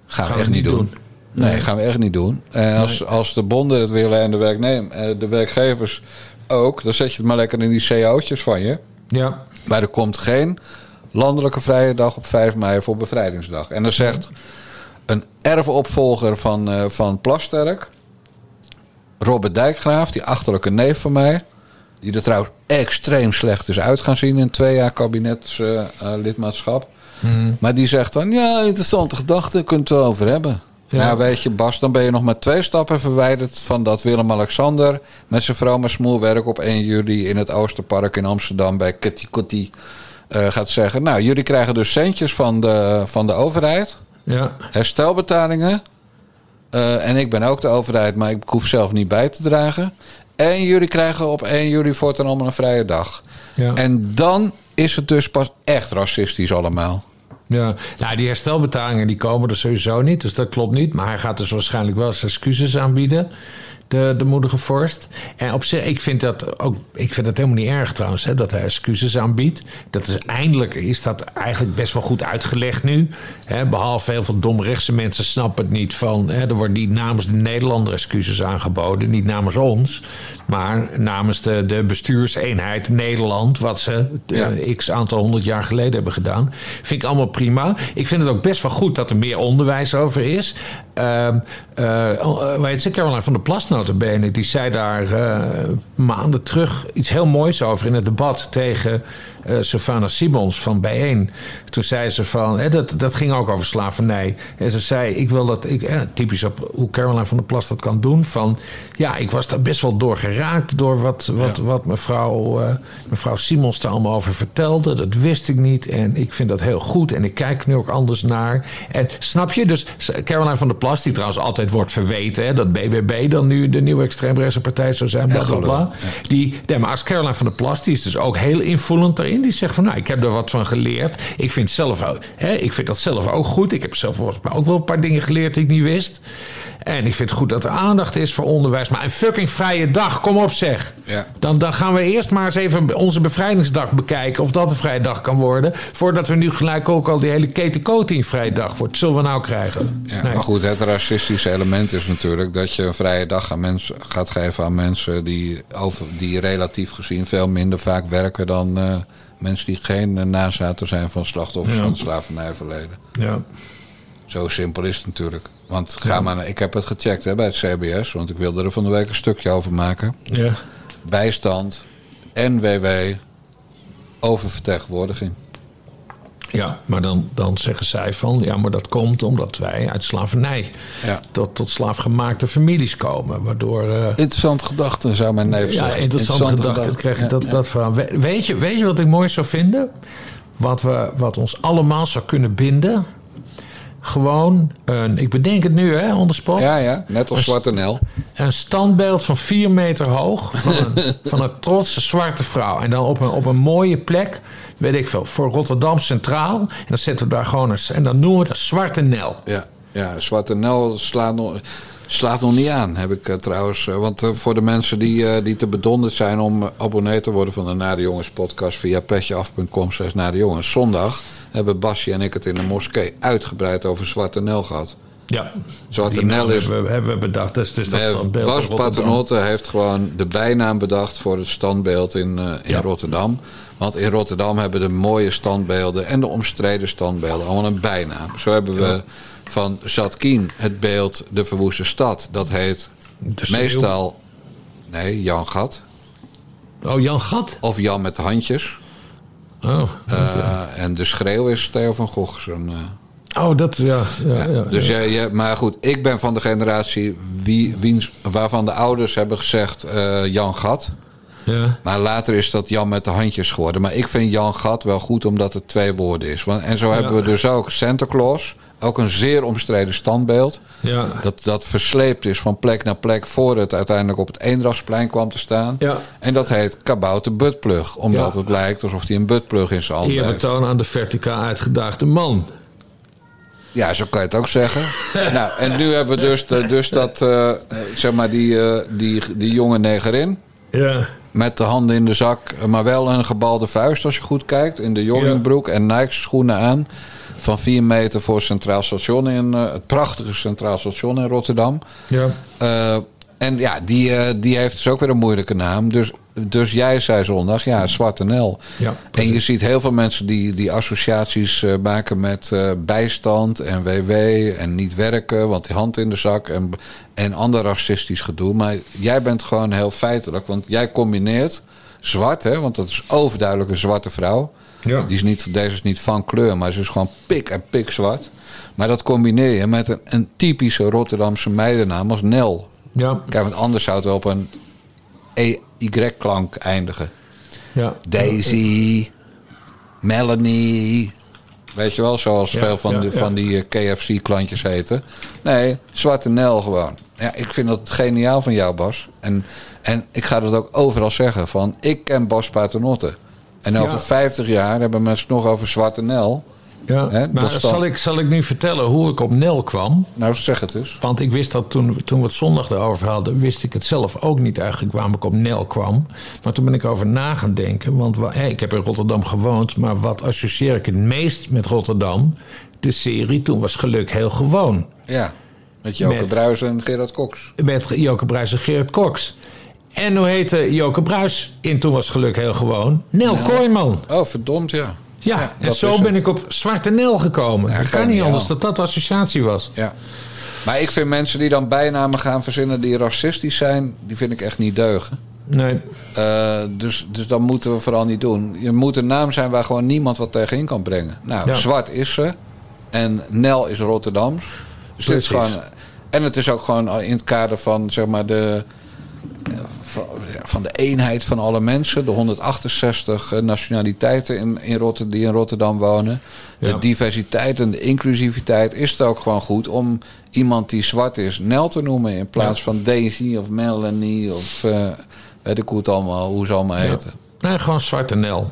Gaan, we echt niet doen. Nee, gaan we echt niet doen. En als, als de bonden het willen en de, werknem, eh, de werkgevers ook... dan zet je het maar lekker in die CO'tjes van je. Ja. Maar er komt geen landelijke vrije dag op 5 mei voor bevrijdingsdag. En dan zegt een erfopvolger van, eh, van Plasterk... Robert Dijkgraaf, die achterlijke neef van mij... die er trouwens extreem slecht is uit gaan zien... in twee jaar kabinetslidmaatschap. Mhm. Maar die zegt dan... ja, interessante gedachte, kunt het wel over hebben. Ja. Nou, weet je, Bas, dan ben je nog maar twee stappen verwijderd... van dat Willem-Alexander met zijn vrouw maar smoelwerk... op 1 juli in het Oosterpark in Amsterdam bij Kitty Kotti... eh, gaat zeggen... nou, jullie krijgen dus centjes van de, van de overheid... Ja. herstelbetalingen... eh, en ik ben ook de overheid, maar ik hoef zelf niet bij te dragen... en jullie krijgen op 1 juli voortaan allemaal een vrije dag. Ja. En dan is het dus pas echt racistisch allemaal. Ja, nou, die herstelbetalingen die komen er sowieso niet, dus dat klopt niet. Maar hij gaat dus waarschijnlijk wel zijn excuses aanbieden, de, de moedige vorst. En op zich, ik vind dat ook, ik vind dat helemaal niet erg trouwens, hè, dat hij excuses aanbiedt. Dat is eindelijk is dat eigenlijk best wel goed uitgelegd nu. Hè, behalve heel veel domrechtse mensen snappen het niet van, hè, er wordt niet namens de Nederlander excuses aangeboden, niet namens ons, maar namens de, de bestuurseenheid Nederland, wat ze eh, x aantal honderd jaar geleden hebben gedaan. Vind ik allemaal prima. Ik vind het ook best wel goed dat er meer onderwijs over is. Eh uh, weet je, Caroline van der Plas notabene, die zei daar eh, maanden terug iets heel moois over in het debat tegen Sylvana Simons van Bijeen. Toen zei ze van, hè, dat, dat ging ook over slavernij. En ze zei, ik wil dat, ik, eh, typisch op hoe Caroline van der Plas dat kan doen, van ja, ik was daar best wel door geraakt door wat, wat, wat mevrouw, uh, mevrouw Simons daar allemaal over vertelde. Dat wist ik niet en ik vind dat heel goed en ik kijk nu ook anders naar. En snap je, dus Caroline van der Plas, die trouwens altijd wordt verweten, hè, dat BBB dan nu de nieuwe extreemrechtse partij zou zijn, bla bla bla. Die, nee, maar als Caroline van der Plas, die is dus ook heel invoelend daarin. Die zegt van, nou, ik heb er wat van geleerd. Ik vind, zelf, hè, ik vind dat zelf ook goed. Ik heb zelf volgens mij ook wel een paar dingen geleerd die ik niet wist. En ik vind het goed dat er aandacht is voor onderwijs. Maar een fucking vrije dag, kom op zeg. Ja. Dan, dan gaan we eerst maar eens even onze bevrijdingsdag bekijken. Of dat een vrije dag kan worden. Voordat we nu gelijk ook al die hele ketenkoot een vrije dag wordt. Zullen we nou krijgen? Ja, Nee. Maar goed, het racistische element is natuurlijk dat je een vrije dag aan mensen, gaat geven aan mensen die, over, die relatief gezien veel minder vaak werken dan eh, mensen die geen eh, nazaten zijn van slachtoffers Ja. van het slavernijverleden. Ja. Zo simpel is het natuurlijk. Want ga maar, naar- ik heb het gecheckt hè, bij het CBS, want ik wilde er van de week een stukje over maken. Ja. Bijstand, NWW, oververtegenwoordiging. Ja, maar dan, dan zeggen zij van... ja, maar dat komt omdat wij uit slavernij... Ja. tot, tot slaafgemaakte families komen. Waardoor... eh, Interessant gedachte, zou mijn neef ja, zeggen. interessante gedachte. krijg Ja, dat, ja. dat verhaal. We- Weet je, weet je wat ik mooi zou vinden? Wat, we, wat ons allemaal zou kunnen binden? Gewoon, een, ik bedenk het nu hè, on the spot. Ja, ja, net als Zwarte Nel. Een standbeeld van vier meter hoog van een, *laughs* van een trotse zwarte vrouw. En dan op een, op een mooie plek, weet ik veel, voor Rotterdam Centraal. En dan zetten we daar gewoon een... En dan noemen we het Zwarte Nel. Ja, ja Zwarte Nel slaat nog, slaat nog niet aan, heb ik eh, trouwens. Eh, want eh, voor de mensen die, die te bedonderd zijn om abonnee te worden van de Nare Jongens podcast via petjeaf.com slash Nare Jongens. Zondag hebben Basje en ik het in de moskee uitgebreid over Zwarte Nel gehad. Ja. Zwarte Nel is... hebben we, hebben bedacht. Dus, dus dat standbeeld Bas. Paternotte heeft gewoon de bijnaam bedacht voor het standbeeld in, eh, in Ja. Rotterdam. Want in Rotterdam hebben de mooie standbeelden en de omstreden standbeelden allemaal een bijnaam. Zo hebben we van Zatkien het beeld De Verwoeste Stad. Dat heet meestal, nee, Jan Gat. Oh, Jan Gat? Of Jan met de handjes. Oh, Eh, en de schreeuw is Theo van Gogh. zijn, eh, oh dat, ja. ja, ja, dus ja. Je, je, maar goed, ik ben van de generatie wie, wiens, waarvan de ouders hebben gezegd eh, Jan Gat. Ja. Maar later is dat Jan met de handjes geworden. Maar ik vind Jan Gat wel goed omdat het twee woorden is. Want, en zo hebben we dus ook Santa Claus. Ook een zeer omstreden standbeeld. Ja. Dat, dat versleept is van plek naar plek voor het uiteindelijk op het Eendrachtsplein kwam te staan. Ja. En dat heet Kabouter Buttplug. Omdat Ja. het lijkt alsof hij een buttplug in zijn hand heeft. Eerbetoon aan de verticaal uitgedaagde man. Ja, zo kan je het ook zeggen. *laughs* nou, en nu hebben we dus, dus dat, eh, zeg maar, die, eh, die, die jonge negerin. Ja. Met de handen in de zak, maar wel een gebalde vuist als je goed kijkt. In de joggingbroek en Nike schoenen aan. Van 4 meter voor Centraal Station in eh, het prachtige Centraal Station in Rotterdam. Ja. Eh, en ja, die, eh, die heeft dus ook weer een moeilijke naam. Dus, dus jij zei zondag, ja, Zwarte Nel. Ja, en je ziet heel veel mensen die, die associaties maken met bijstand en WW en niet werken, want die hand in de zak en, en ander racistisch gedoe. Maar jij bent gewoon heel feitelijk, want jij combineert zwart, hè, want dat is overduidelijk een zwarte vrouw. Ja. Die is niet, deze is niet van kleur, maar ze is gewoon pik en pik zwart. Maar dat combineer je met een, een typische Rotterdamse meidennaam als Nel. Ja. Kijk, want anders zou het wel op een EY-klank eindigen. Ja. Daisy, Melanie. Weet je wel, zoals Ja, veel van, ja, de, van die eh, KFC-klantjes heten. Nee, Zwarte Nel gewoon. Ja, ik vind dat geniaal van jou, Bas. En, en ik ga dat ook overal zeggen. Van, ik ken Bas Paternotte. En over Ja. 50 jaar hebben mensen het nog over Zwarte Nel. Ja, Hè, maar dan- zal, ik, zal ik nu vertellen hoe ik op Nel kwam? Nou, zeg het dus. Want ik wist dat toen, toen we het zondag erover hadden, wist ik het zelf ook niet eigenlijk waarom ik op Nel kwam. Maar toen ben ik over na gaan denken. Want ik heb in Rotterdam gewoond, maar wat associeer ik het meest met Rotterdam? De serie Toen was Geluk heel gewoon. Ja, met Joke Met- Bruijs en Gerard Cox. Met Joke Bruis en Gerard Cox. En hoe heette Joke Bruis in Toen was Geluk heel gewoon? Nel. Kooijman. Oh, verdomd, ja. Ja, en zo ben het. ik op Zwarte Nel gekomen. Ja, Het kan niet anders dat dat de associatie was. Ja. Maar ik vind mensen die dan bijnamen gaan verzinnen die racistisch zijn, die vind ik echt niet deugen. Nee. Eh, dus, dus dat moeten we vooral niet doen. Je moet een naam zijn waar gewoon niemand wat tegenin kan brengen. Nou, Ja. zwart is ze. En Nel is Rotterdams. Dus dit is gewoon. En het is ook gewoon in het kader van zeg maar de. Van- de eenheid van alle mensen, de 168 nationaliteiten in, in Rotterdam, die in Rotterdam wonen. De Ja. diversiteit en de inclusiviteit is het ook gewoon goed om iemand die zwart is Nel te noemen. In plaats Ja. van Daisy of Melanie of eh, weet ik hoe, het allemaal, hoe ze allemaal Ja. heten. Nee, gewoon Zwarte Nel.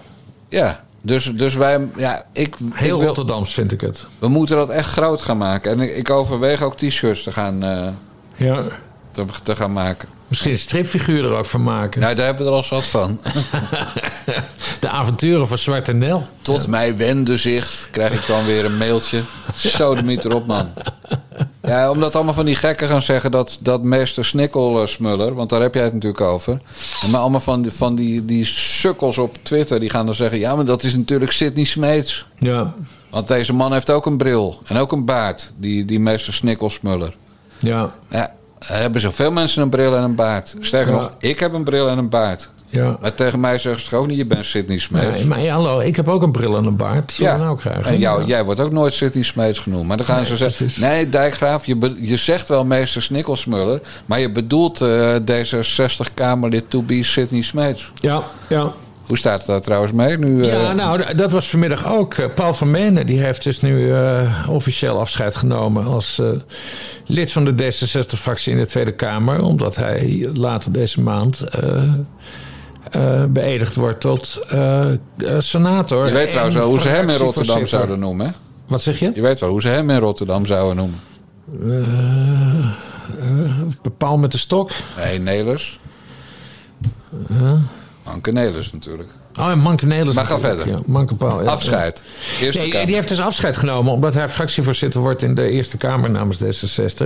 Ja, dus, dus wij, ja, ik, Heel ik wil, Rotterdams vind ik het. we moeten dat echt groot gaan maken. En ik, ik overweeg ook t-shirts te gaan, eh, Ja. te, te gaan maken. Misschien een stripfiguur er ook van maken. Nou, daar hebben we er al zat van. *laughs* De avonturen van Zwarte Nel. Tot mij wende zich, krijg ik dan weer een mailtje. Zo de meter op, man. Ja, omdat allemaal van die gekken gaan zeggen dat, dat meester Snikkelsmuller, want daar heb jij het natuurlijk over. Maar allemaal van, die, van die, die sukkels op Twitter, die gaan dan zeggen: ja, maar dat is natuurlijk Sidney Smeets. Ja. Want deze man heeft ook een bril en ook een baard, die, die meester Snikkelsmuller. Ja. Ja, hebben zoveel mensen een bril en een baard. Sterker Ja. nog, ik heb een bril en een baard. Ja. Maar tegen mij zeggen ze gewoon niet, je bent Sidney Smeets. Nee, maar ja, hallo, ik heb ook een bril en een baard. Zullen we nou krijgen? En jou, Ja. jij wordt ook nooit Sidney Smeets genoemd. Maar dan gaan Nee, ze zeggen... Nee, Dijkgraaf, je, be- je zegt wel meester Snikkelsmuller... maar je bedoelt eh D66-Kamerlid to be Sidney Smeets. Ja, ja. Hoe staat het daar trouwens mee nu? eh, Ja, nou, dat was vanmiddag ook. Eh, Paul van Menen die heeft dus nu eh, officieel afscheid genomen als lid van de D66-fractie in de Tweede Kamer. Omdat hij later deze maand eh, beëdigd wordt tot senator. je weet en trouwens wel hoe ze hem in Rotterdam zouden noemen, hè? Wat zeg je? Je weet wel hoe ze hem in Rotterdam zouden noemen. Bepaal met de stok. Nee, Nelers. Anke Nelers natuurlijk. Oh, en Manke Nelis. Maar ga verder. Ja, Manke Paul, ja. Afscheid. Eerste Nee, Kamer. die heeft dus afscheid genomen omdat hij fractievoorzitter wordt in de Eerste Kamer namens D66.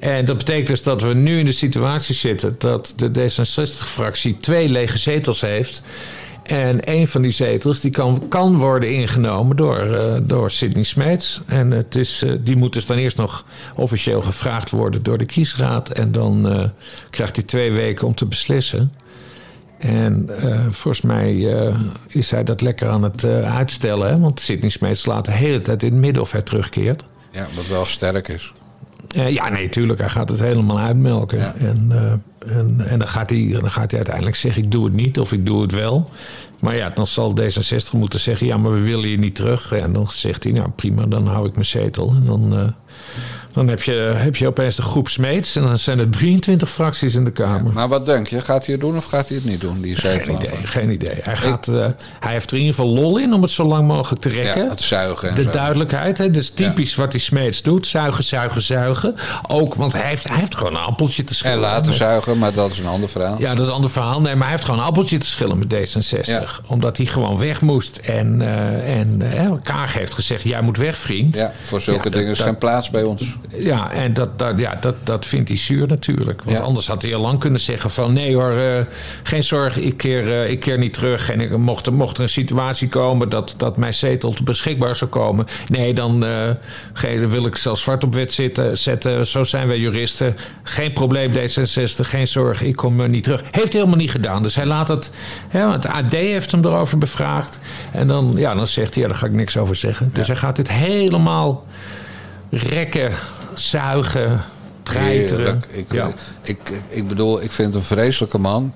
En dat betekent dus dat we nu in de situatie zitten dat de D66-fractie twee lege zetels heeft. En een van die zetels die kan, kan worden ingenomen door, eh, door Sidney Smeets. En het is, eh, die moet dus dan eerst nog officieel gevraagd worden door de kiesraad. En dan eh, krijgt hij twee weken om te beslissen. En eh, volgens mij eh, is hij dat lekker aan het eh, uitstellen. Hè? Want Sidney Smeets laat de hele tijd in het midden of hij terugkeert. Ja, wat wel sterk is. Ja, nee, tuurlijk. Hij gaat het helemaal uitmelken. En, en, en dan, gaat hij, dan gaat hij uiteindelijk zeggen: ik doe het niet of ik doe het wel. Maar ja, dan zal D66 moeten zeggen: ja, maar we willen je niet terug. En dan zegt hij: nou prima, dan hou ik mijn zetel. En dan, dan heb, je, heb je opeens de groep Smeets. En dan zijn er 23 fracties in de Kamer. Maar wat denk je? Gaat hij het doen of gaat hij het niet doen? Die Geen idee, geen idee. Hij, gaat, eh, hij heeft er in ieder geval lol in om het zo lang mogelijk te rekken. Ja, het zuigen en De zo. duidelijkheid, hè, is typisch wat die Smeets doet. Zuigen, zuigen, zuigen. Ook, want hij heeft, hij heeft gewoon een appeltje te schillen. En laten zuigen, maar dat is een ander verhaal. Ja, dat is een ander verhaal. Nee, maar hij heeft gewoon een appeltje te schillen met D66. Omdat hij gewoon weg moest. En, eh en eh, Kaag heeft gezegd, jij moet weg, vriend. Ja, voor zulke dat- dingen is dat- geen plaats bij ons. Ja, en dat, dat, ja, dat, dat vindt hij zuur natuurlijk. Want Ja. anders had hij al lang kunnen zeggen van... nee hoor, eh, geen zorg, ik keer, eh, ik keer niet terug. En ik, mocht, er, mocht er een situatie komen dat, dat mijn zetel beschikbaar zou komen... nee, dan, eh, ge- dan wil ik zelfs zwart op wit zitten, zetten. Zo zijn wij juristen. Geen probleem D66, geen zorg, ik kom niet terug. Heeft hij helemaal niet gedaan. Dus hij laat het... Want het AD heeft hem erover bevraagd. En dan, ja, dan zegt hij, ja, daar ga ik niks over zeggen. Dus hij gaat dit helemaal rekken, zuigen, treiteren. Ik, Ja. ik, ik bedoel, ik vind het een vreselijke man.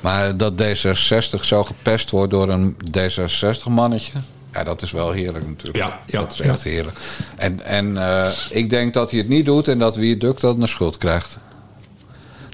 Maar dat D66 zo gepest wordt door een D66-mannetje... Ja, dat is wel heerlijk natuurlijk. Ja, ja, dat is echt heerlijk. En, en eh, ik denk dat hij het niet doet en dat wie Duk dat een schuld krijgt.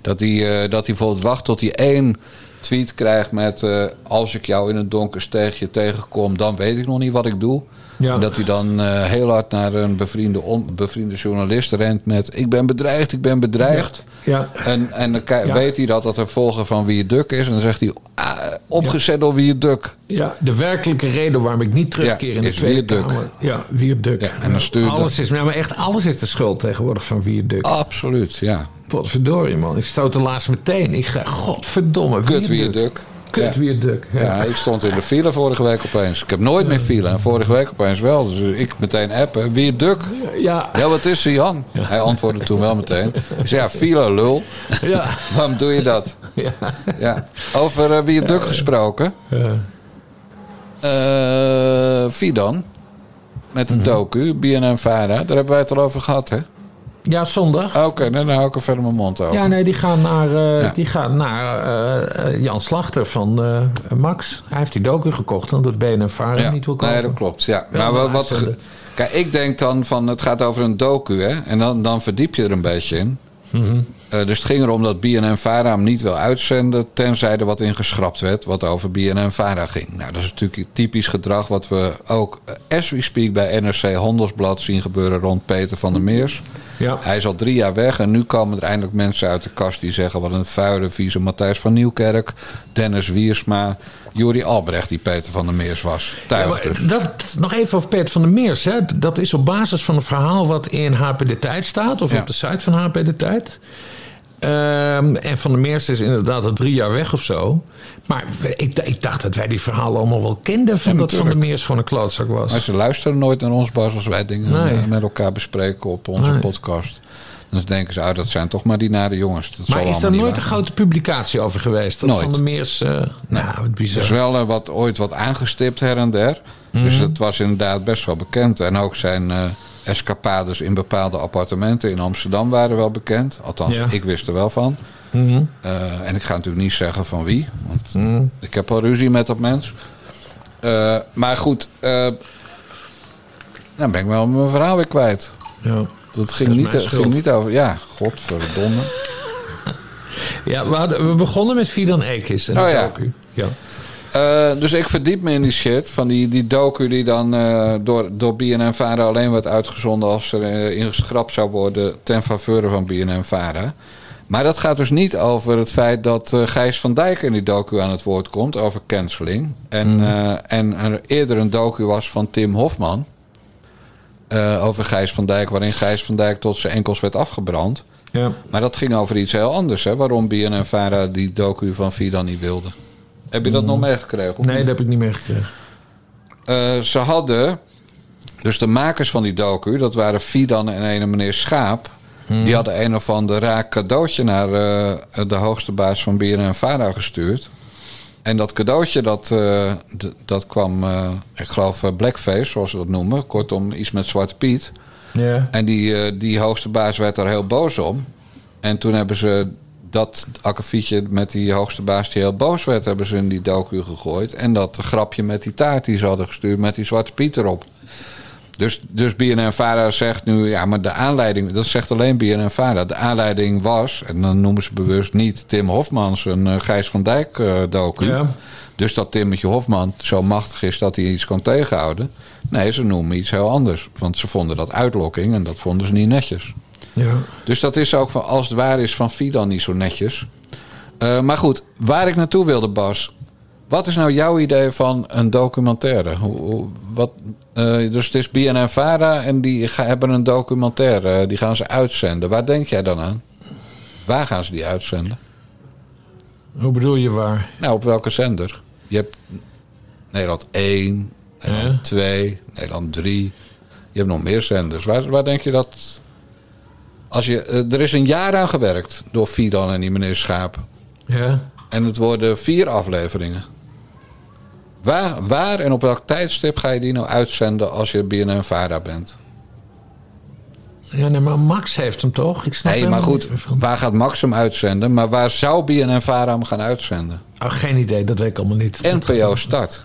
Dat hij, eh, dat hij bijvoorbeeld wacht tot hij één tweet krijgt met... eh, als ik jou in een donker steegje tegenkom, dan weet ik nog niet wat ik doe. Ja. En dat hij dan eh, heel hard naar een bevriende, on- bevriende journalist rent met... ik ben bedreigd, ik ben bedreigd. Ja. En, en dan Ja. weet hij dat dat een volger van Wie Duk is. En dan zegt hij, ah, opgezet door Wie Duk. Ja, de werkelijke reden waarom ik niet terugkeer in de Tweede. Kamer. Ja, Wierduk. Ja, en dan stuurde- alles is, maar echt alles is de schuld tegenwoordig van Wierduk. Absoluut, ja. Potverdorie man, ik stoot er laatst meteen. Ik ga, godverdomme, Kut Wie Duk. Kut Ja. Wierduk. Ja. Ja, ik stond in de file vorige week opeens. Ik heb nooit meer file. En vorige week opeens wel. Dus ik meteen appen. Wie Duk? Ja. Ja, wat is er, Jan? Hij antwoordde toen wel meteen. Ik zei, ja, file, lul. Ja. *laughs* Waarom doe je dat? Ja. Ja. Over uh, Wie Duk gesproken. Ja. Eh Fidan. Met Mhm. de docu, BNN-Vara. Daar hebben wij het al over gehad, hè? Ja, zondag. Oké, nou, dan hou ik er verder mijn mond over. Ja, nee, die gaan naar, eh, Ja. die gaan naar eh, Jan Slachter van eh, Max. Hij heeft die docu gekocht omdat BNN Vara Ja, niet wil kopen. Nee, dat klopt. Ja. Wel Maar wat, uitzenden. kijk, ik denk dan van het gaat over een docu, hè? En dan, dan verdiep je er een beetje in. Mhm. Dus het ging erom dat BNN Vara hem niet wil uitzenden, tenzij er wat in geschrapt werd, wat over BNN Vara ging. Nou, dat is natuurlijk typisch gedrag wat we ook, as we speak, bij NRC Handelsblad zien gebeuren rond Peter van der Meers. Ja. Hij is al drie jaar weg en nu komen er eindelijk mensen uit de kast die zeggen... wat een vuile, vieze Matthijs van Nieuwkerk, Dennis Wiersma... Juri Albrecht, die Peter van der Meers was. Ja, maar dus. dat, nog even over Peter van der Meers. Hè. Dat is op basis van een verhaal wat in HP De Tijd staat. Of Ja. op de site van HP De Tijd. Ehm, en Van der Meers is inderdaad al drie jaar weg of zo. Maar ik, ik dacht dat wij die verhalen allemaal wel kenden... van Ja, dat Van der. Meers gewoon een klootzak was. Maar ze luisteren nooit naar ons, Bas, als wij dingen Nee. eh, met elkaar bespreken op onze Nee. podcast. Dan denken ze, ah, dat zijn toch maar die nare jongens. Dat maar is er nooit waar een grote publicatie over geweest? Dat Nooit. Van der Meers... eh Nou, wat Er bizar. is wel eh, wat, ooit wat aangestipt her en der. Mhm. Dus het was inderdaad best wel bekend. En ook zijn escapades in bepaalde appartementen in Amsterdam waren wel bekend. Althans, Ja. ik wist er wel van. Mhm. Eh, en ik ga natuurlijk niet zeggen van wie. Want ik heb al ruzie met dat mens. Eh, maar goed, eh dan ben ik wel mijn verhaal weer kwijt. Ja. Dat ging, Dat niet, ging niet over... Ja, godverdomme. *laughs* Ja, we, hadden, we begonnen met Fidan Ekis. En Oh ja. ja. Eh, dus ik verdiep me in die shit. Van die, die docu die dan eh, door, door BNN-Vara alleen werd uitgezonden... als er eh, ingeschrapt zou worden ten faveur van BNN-Vara. Maar dat gaat dus niet over het feit dat Gijs van Dijk in die docu aan het woord komt... over canceling. En, eh, en er eerder een docu was van Tim Hofman... over Gijs van Dijk... waarin Gijs van Dijk tot zijn enkels werd afgebrand... Ja. Maar dat ging over iets heel anders, hè? Waarom BNN-Vara die docu van Fidan niet wilde. Heb je dat nog meegekregen? of Nee, dat heb ik niet meegekregen. Eh, ze hadden... Dus de makers van die docu, dat waren Fidan en een meneer Schaap... die hadden een of ander raar cadeautje naar eh, de hoogste baas van BNN-Vara gestuurd. En dat cadeautje, dat, eh, d- dat kwam, eh, ik geloof, eh, blackface, zoals ze dat noemen. Kortom, iets met Zwarte Piet. Ja. En die, eh, die hoogste baas werd daar heel boos om. En toen hebben ze dat akkefietje met die hoogste baas die heel boos werd... hebben ze in die docu gegooid. En dat grapje met die taart die ze hadden gestuurd met die Zwarte Piet erop. Dus, dus BNN-Vara zegt nu... Ja, maar de aanleiding... Dat zegt alleen BNN-Vara. De aanleiding was... En dan noemen ze bewust niet Tim Hofmans... een eh, Gijs van Dijk eh, docu. Ja. Dus dat Timmetje Hofman zo machtig is dat hij iets kan tegenhouden. Nee, ze noemen iets heel anders. Want ze vonden dat uitlokking en dat vonden ze niet netjes. Ja. Dus dat is ook van, als het waar is van Fidan niet zo netjes. Eh, maar goed, waar ik naartoe wilde, Bas. Wat is nou jouw idee van een documentaire? Hoe, hoe- wat, eh, dus het is BNN-Vara en die hebben een documentaire. eh, Die gaan ze uitzenden. Waar denk jij dan aan? Waar gaan ze die uitzenden? Hoe bedoel je waar? Nou, op welke zender? Je hebt Nederland 1, Nederland Ja. 2, Nederland 3. Je hebt nog meer zenders. Waar, waar denk je dat... Als je, eh, er is een jaar aan gewerkt door Fidan en die meneer Schaap. Ja. En het worden vier afleveringen. Waar, waar en op welk tijdstip ga je die nou uitzenden als je BNN-Vara bent? Ja, nee, maar Max heeft hem toch? Ik snap Nee, maar goed, waar gaat Max hem uitzenden? Maar waar zou BNN-Vara hem gaan uitzenden? Oh, geen idee, dat weet ik allemaal niet. NPO Start.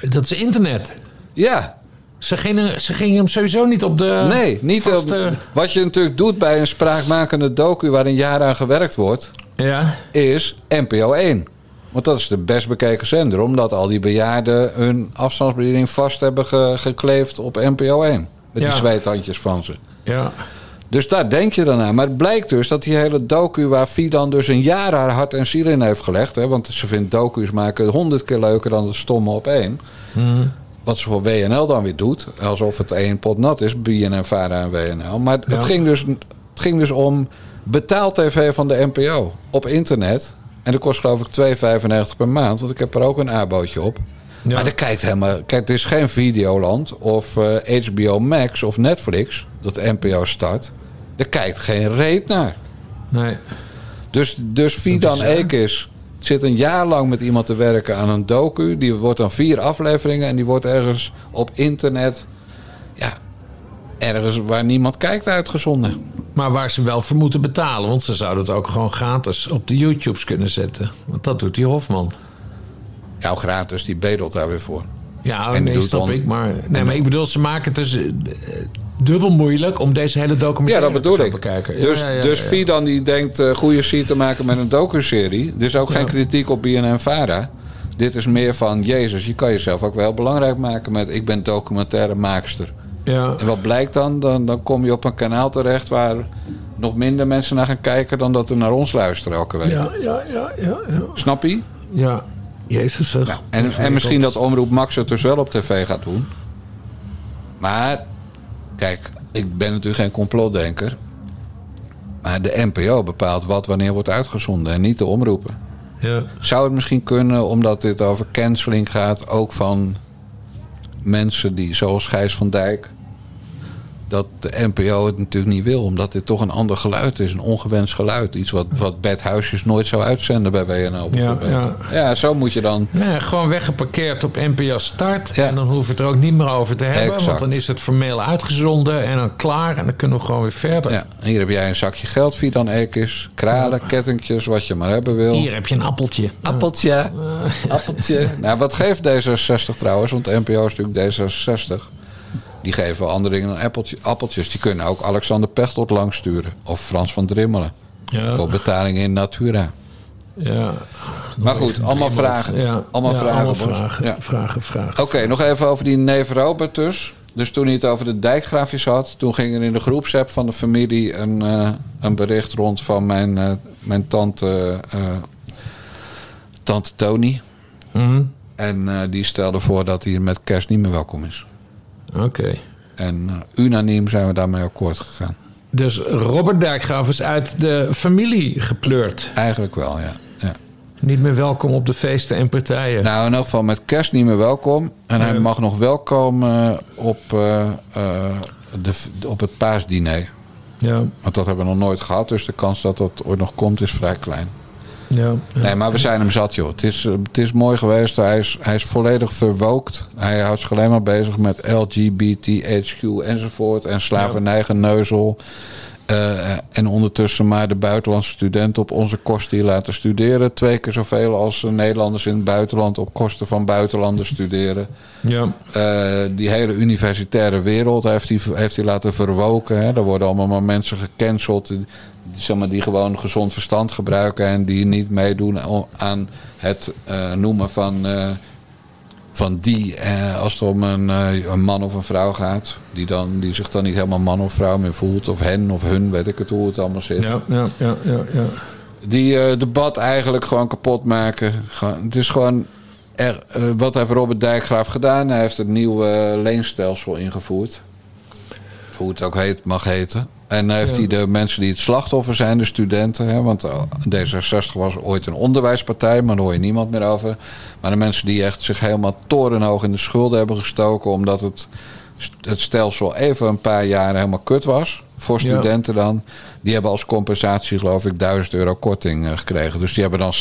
Dat is internet. Ja, Ze gingen, ze gingen hem sowieso niet op de. Nee, niet op, wat je natuurlijk doet bij een spraakmakende docu waar een jaar aan gewerkt wordt, Ja. is NPO 1. Want dat is de best bekeken zender, omdat al die bejaarden hun afstandsbediening vast hebben ge- gekleefd op NPO 1. Met Ja. die zweethandjes van ze. Ja. Dus daar denk je dan aan. Maar het blijkt dus dat die hele docu waar Fidan dus een jaar haar hart en ziel in heeft gelegd. Hè, want ze vindt docu's maken honderd keer leuker dan het stomme op één. Wat ze voor WNL dan weer doet. Alsof het één pot nat is. BNN, Vara en WNL. Maar het, Ja. ging dus, het ging dus om betaal-tv van de NPO. Op internet. En dat kost geloof ik 2,95 per maand. Want ik heb er ook een abootje op. Ja. Maar er kijkt helemaal... Kijk, het is geen Videoland of eh, HBO Max of Netflix. Dat de NPO start. Er kijkt geen reet naar. Nee. Dus, dus Fidan. Ekis zit een jaar lang met iemand te werken aan een docu. Die wordt dan vier afleveringen en die wordt ergens op internet... Ja, ergens waar niemand kijkt uitgezonden. Maar waar ze wel voor moeten betalen. Want ze zouden het ook gewoon gratis op de YouTubes kunnen zetten. Want dat doet die Hofman. Ja, gratis, die bedelt daar weer voor. Ja, En die nee, snap dan- ik. Maar, nee, maar ik bedoel, ze maken dus eh, dubbel moeilijk om deze hele Ja, documentaire dat bedoel te ik. bekijken. Dus, Ja, ja, ja, dus ja. Fidan die denkt eh goede serie te maken met een docu-serie. Dus ook geen Ja. kritiek op BNN-Vara. Dit is meer van, jezus, je kan jezelf ook wel belangrijk maken met... ik ben documentaire maakster. Ja. En wat blijkt dan? dan? Dan kom je op een kanaal terecht waar nog minder mensen naar gaan kijken dan dat er naar ons luisteren elke week. Ja, ja, ja, ja. ja. Snap je? Ja, Jezus zeg. En, en misschien dat Omroep Max het dus wel op tv gaat doen. Maar, kijk, ik ben natuurlijk geen complotdenker. Maar de NPO bepaalt wat wanneer wordt uitgezonden en niet de omroepen. Ja. Zou het misschien kunnen, omdat dit over canceling gaat, ook van mensen die, zoals Gijs van Dijk, dat de NPO het natuurlijk niet wil, omdat dit toch een ander geluid is, een ongewenst geluid. Iets wat, wat Bert Huisjes nooit zou uitzenden bij WNO bijvoorbeeld. ja. ja, zo moet je dan. Nee, gewoon weggeparkeerd op NPO Start. En dan hoeven we het er ook niet meer over te hebben. Exact. Want dan is het formeel uitgezonden en dan klaar. En dan kunnen we gewoon weer verder. Ja, hier heb jij een zakje geld, via dan Ekis. Kralen, kettingjes, wat je maar hebben wil. Hier heb je een appeltje. Appeltje. Appeltje. *laughs* Nou, wat geeft D66 trouwens? Want de NPO is natuurlijk D66. Die geven andere dingen dan appeltje, appeltjes. Die kunnen ook Alexander Pechtold langsturen. Of Frans van Drimmelen. Ja. Voor betaling in Natura. Ja. Maar goed, allemaal vragen. Ja, Allemaal ja, vragen. allemaal vragen, Ja. vragen, vragen. Oké, nog even over die neef Robert dus. Dus toen hij het over de dijkgraafjes had... toen ging er in de groepsapp van de familie een, eh, een bericht rond van mijn, eh, mijn tante, eh, tante Tony. Mhm. En die stelde voor dat hij met kerst niet meer welkom is. Oké. En eh, unaniem zijn we daarmee akkoord gegaan. Dus Robert Dijkgraaf is uit de familie gepleurd. Eigenlijk wel, ja. ja. Niet meer welkom op de feesten en partijen. Nou, in elk geval met kerst niet meer welkom. En hij mag nog welkom eh, op, eh, eh, de, op het paasdiner. Ja, Want dat hebben we nog nooit gehad. Dus de kans dat dat ooit nog komt is vrij klein. Ja. ja. Nee, maar we zijn hem zat, joh. Het is, het is mooi geweest. Hij is, hij is volledig verwookt. Hij houdt zich alleen maar bezig met LGBTHQ enzovoort. En slavernijgeneuzel. Eh, en ondertussen maar de buitenlandse studenten op onze kosten hier laten studeren. Twee keer zoveel als Nederlanders in het buitenland op kosten van buitenlanders studeren. ja. Eh, die hele universitaire wereld heeft hij, heeft laten verwoken. Hè. Er worden allemaal maar mensen gecanceld zeg maar, die gewoon gezond verstand gebruiken en die niet meedoen aan het eh, noemen van, eh, van die eh, als het om een, een man of een vrouw gaat. Die, dan, die zich dan niet helemaal man of vrouw meer voelt. Of hen of hun, weet ik het hoe het allemaal zit Ja, ja, ja, ja, ja. die debat eigenlijk gewoon kapot maken. Het is gewoon er, wat heeft Robert Dijkgraaf gedaan? Hij heeft het nieuwe leenstelsel ingevoerd. Of hoe het ook heet, mag heten. En heeft hij de mensen die het slachtoffer zijn, de studenten. Hè, want eh, D66 was ooit een onderwijspartij, maar daar hoor je niemand meer over. Maar de mensen die echt zich helemaal torenhoog in de schulden hebben gestoken. omdat het, het stelsel even een paar jaar helemaal kut was. Voor Ja. studenten dan. Die hebben als compensatie, geloof ik, 1000 euro korting eh, gekregen. Dus die hebben dan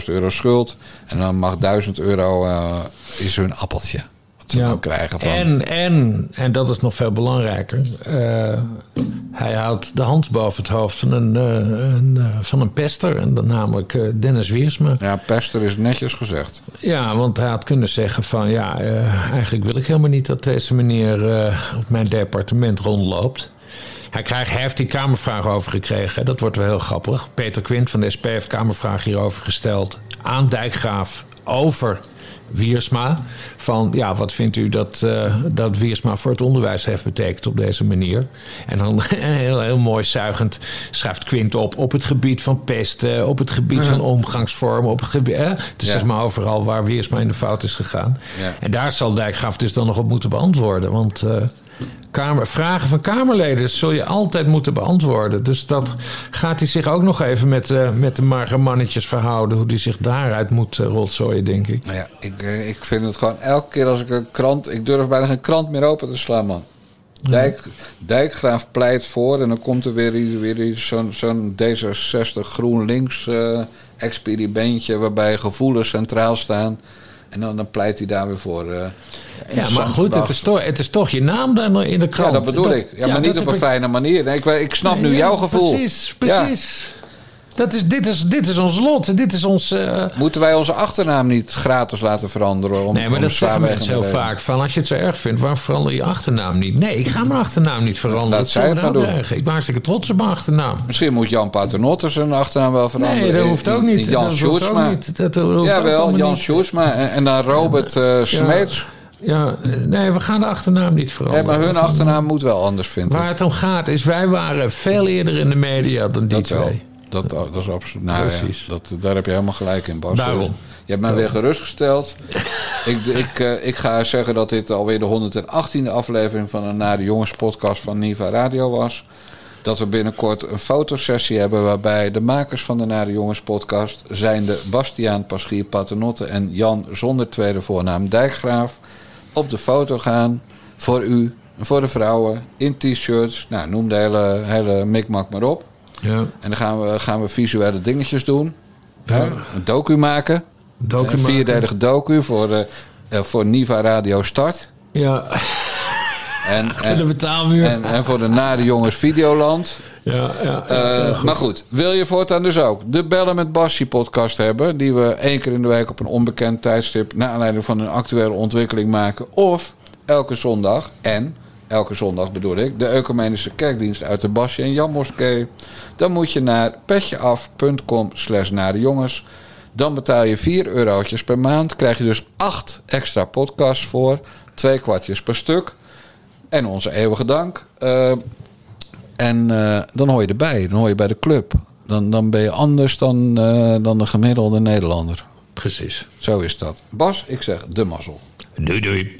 70.000 euro schuld. En dan mag 1000 euro eh, is hun appeltje. Dan krijgen van. En, en, en dat is nog veel belangrijker. eh, hij houdt de hand boven het hoofd van een, eh, een, eh, van een pester. En dan namelijk Dennis Wiersma. Ja, pester is netjes gezegd. Ja, want hij had kunnen zeggen van... ja, eigenlijk wil ik helemaal niet dat deze meneer op mijn departement rondloopt. Hij, krijgt, hij heeft die Kamervraag over gekregen. Dat wordt wel heel grappig. Peter Quint van de SP heeft Kamervraag hierover gesteld... aan Dijkgraaf over Wiersma. Van, ja, wat vindt u dat, eh, dat Wiersma voor het onderwijs heeft betekend op deze manier? En dan *laughs* heel, heel mooi zuigend schrijft Quint op... op het gebied van pesten, op het gebied van omgangsvormen... op het gebied, Ja. zeg maar overal waar Wiersma in de fout is gegaan. Ja. En daar zal Dijkgraaf dus dan nog op moeten beantwoorden. Want eh, kamer, vragen van Kamerleden zul je altijd moeten beantwoorden. Dus dat gaat hij zich ook nog even met, eh, met de marge mannetjes verhouden. Hoe hij zich daaruit moet uh, rotzooien, denk ik. Nou ja, ik, eh, ik vind het gewoon elke keer als ik een krant... Ik durf bijna geen krant meer open te slaan, man. Dijk, Dijkgraaf pleit voor en dan komt er weer, weer zo'n zo'n D66 GroenLinks eh, experimentje... waarbij gevoelens centraal staan. En dan, dan pleit hij daar weer voor. eh, Ja, maar goed, het is, toch, het is toch je naam dan in de krant. Ja, dat bedoel ik. Ja, maar niet op een ik- fijne manier. Nee, ik, ik snap nu Ja, jouw gevoel. Precies, Ja. Dat is, dit, is, dit is ons lot. Dit is ons... eh, Moeten wij onze achternaam niet gratis laten veranderen? Om, nee, maar om dat zeggen mensen heel vaak. Van als je het zo erg vindt, waarom verander je achternaam niet? Nee, ik ga mijn achternaam niet veranderen. Laat zij het maar nou doen. Ik ben hartstikke trots op mijn achternaam. Misschien moet Jan Paternotte zijn achternaam wel veranderen. Nee, dat hoeft ook niet. Jan dat Sjoerdsma. niet. Dat hoeft ook Jawel, Jan. Sjoerdsma. En, en dan Robert eh Smeets. Ja, nee, we gaan de achternaam niet Nee, veranderen. maar hun achternaam moet wel anders, vind Waar het om gaat is, wij waren veel eerder in de media dan die Dat wel. Dat, dat is absoluut. Nou, Precies. Ja, dat, daar heb je helemaal gelijk in, Bas. Daarom. Je hebt mij weer gerustgesteld. ik, ik, eh, ik ga zeggen dat dit alweer de 118e aflevering van een Naar de Jongens podcast van Niva Radio was. Dat we binnenkort een fotosessie hebben waarbij de makers van de Naar de Jongens podcast zijn de Bastiaan Paschier Paternotte en Jan zonder tweede voornaam Dijkgraaf op de foto gaan voor u en voor de vrouwen in t-shirts. Nou, noem de hele, hele mikmak maar op. Ja. En dan gaan we, gaan we visuele dingetjes doen. Hè? Een docu maken. Docu een vierdelige docu voor, eh, eh, voor Niva Radio Start. Ja, En, *laughs* achter de betaalmuur. en, en voor de Nare Jongens Videoland. ja, ja, Eh, ja, goed. maar goed, wil je voortaan dus ook de Bellen met Bassie podcast hebben... die we één keer in de week op een onbekend tijdstip... naar aanleiding van een actuele ontwikkeling maken... of elke zondag, en elke zondag bedoel ik... de Ecumenische Kerkdienst uit de Bassie en Jan Moskee... dan moet je naar petjeaf.com slash nadejongens... Dan betaal je 4 eurotjes per maand. Krijg je dus 8 extra podcasts voor. Twee kwartjes per stuk. En onze eeuwige dank. Eh, en eh, dan hoor je erbij. Dan hoor je bij de club. Dan, dan ben je anders dan, eh, dan de gemiddelde Nederlander. Precies. Zo is dat. Bas, ik zeg de mazzel. Doei doei.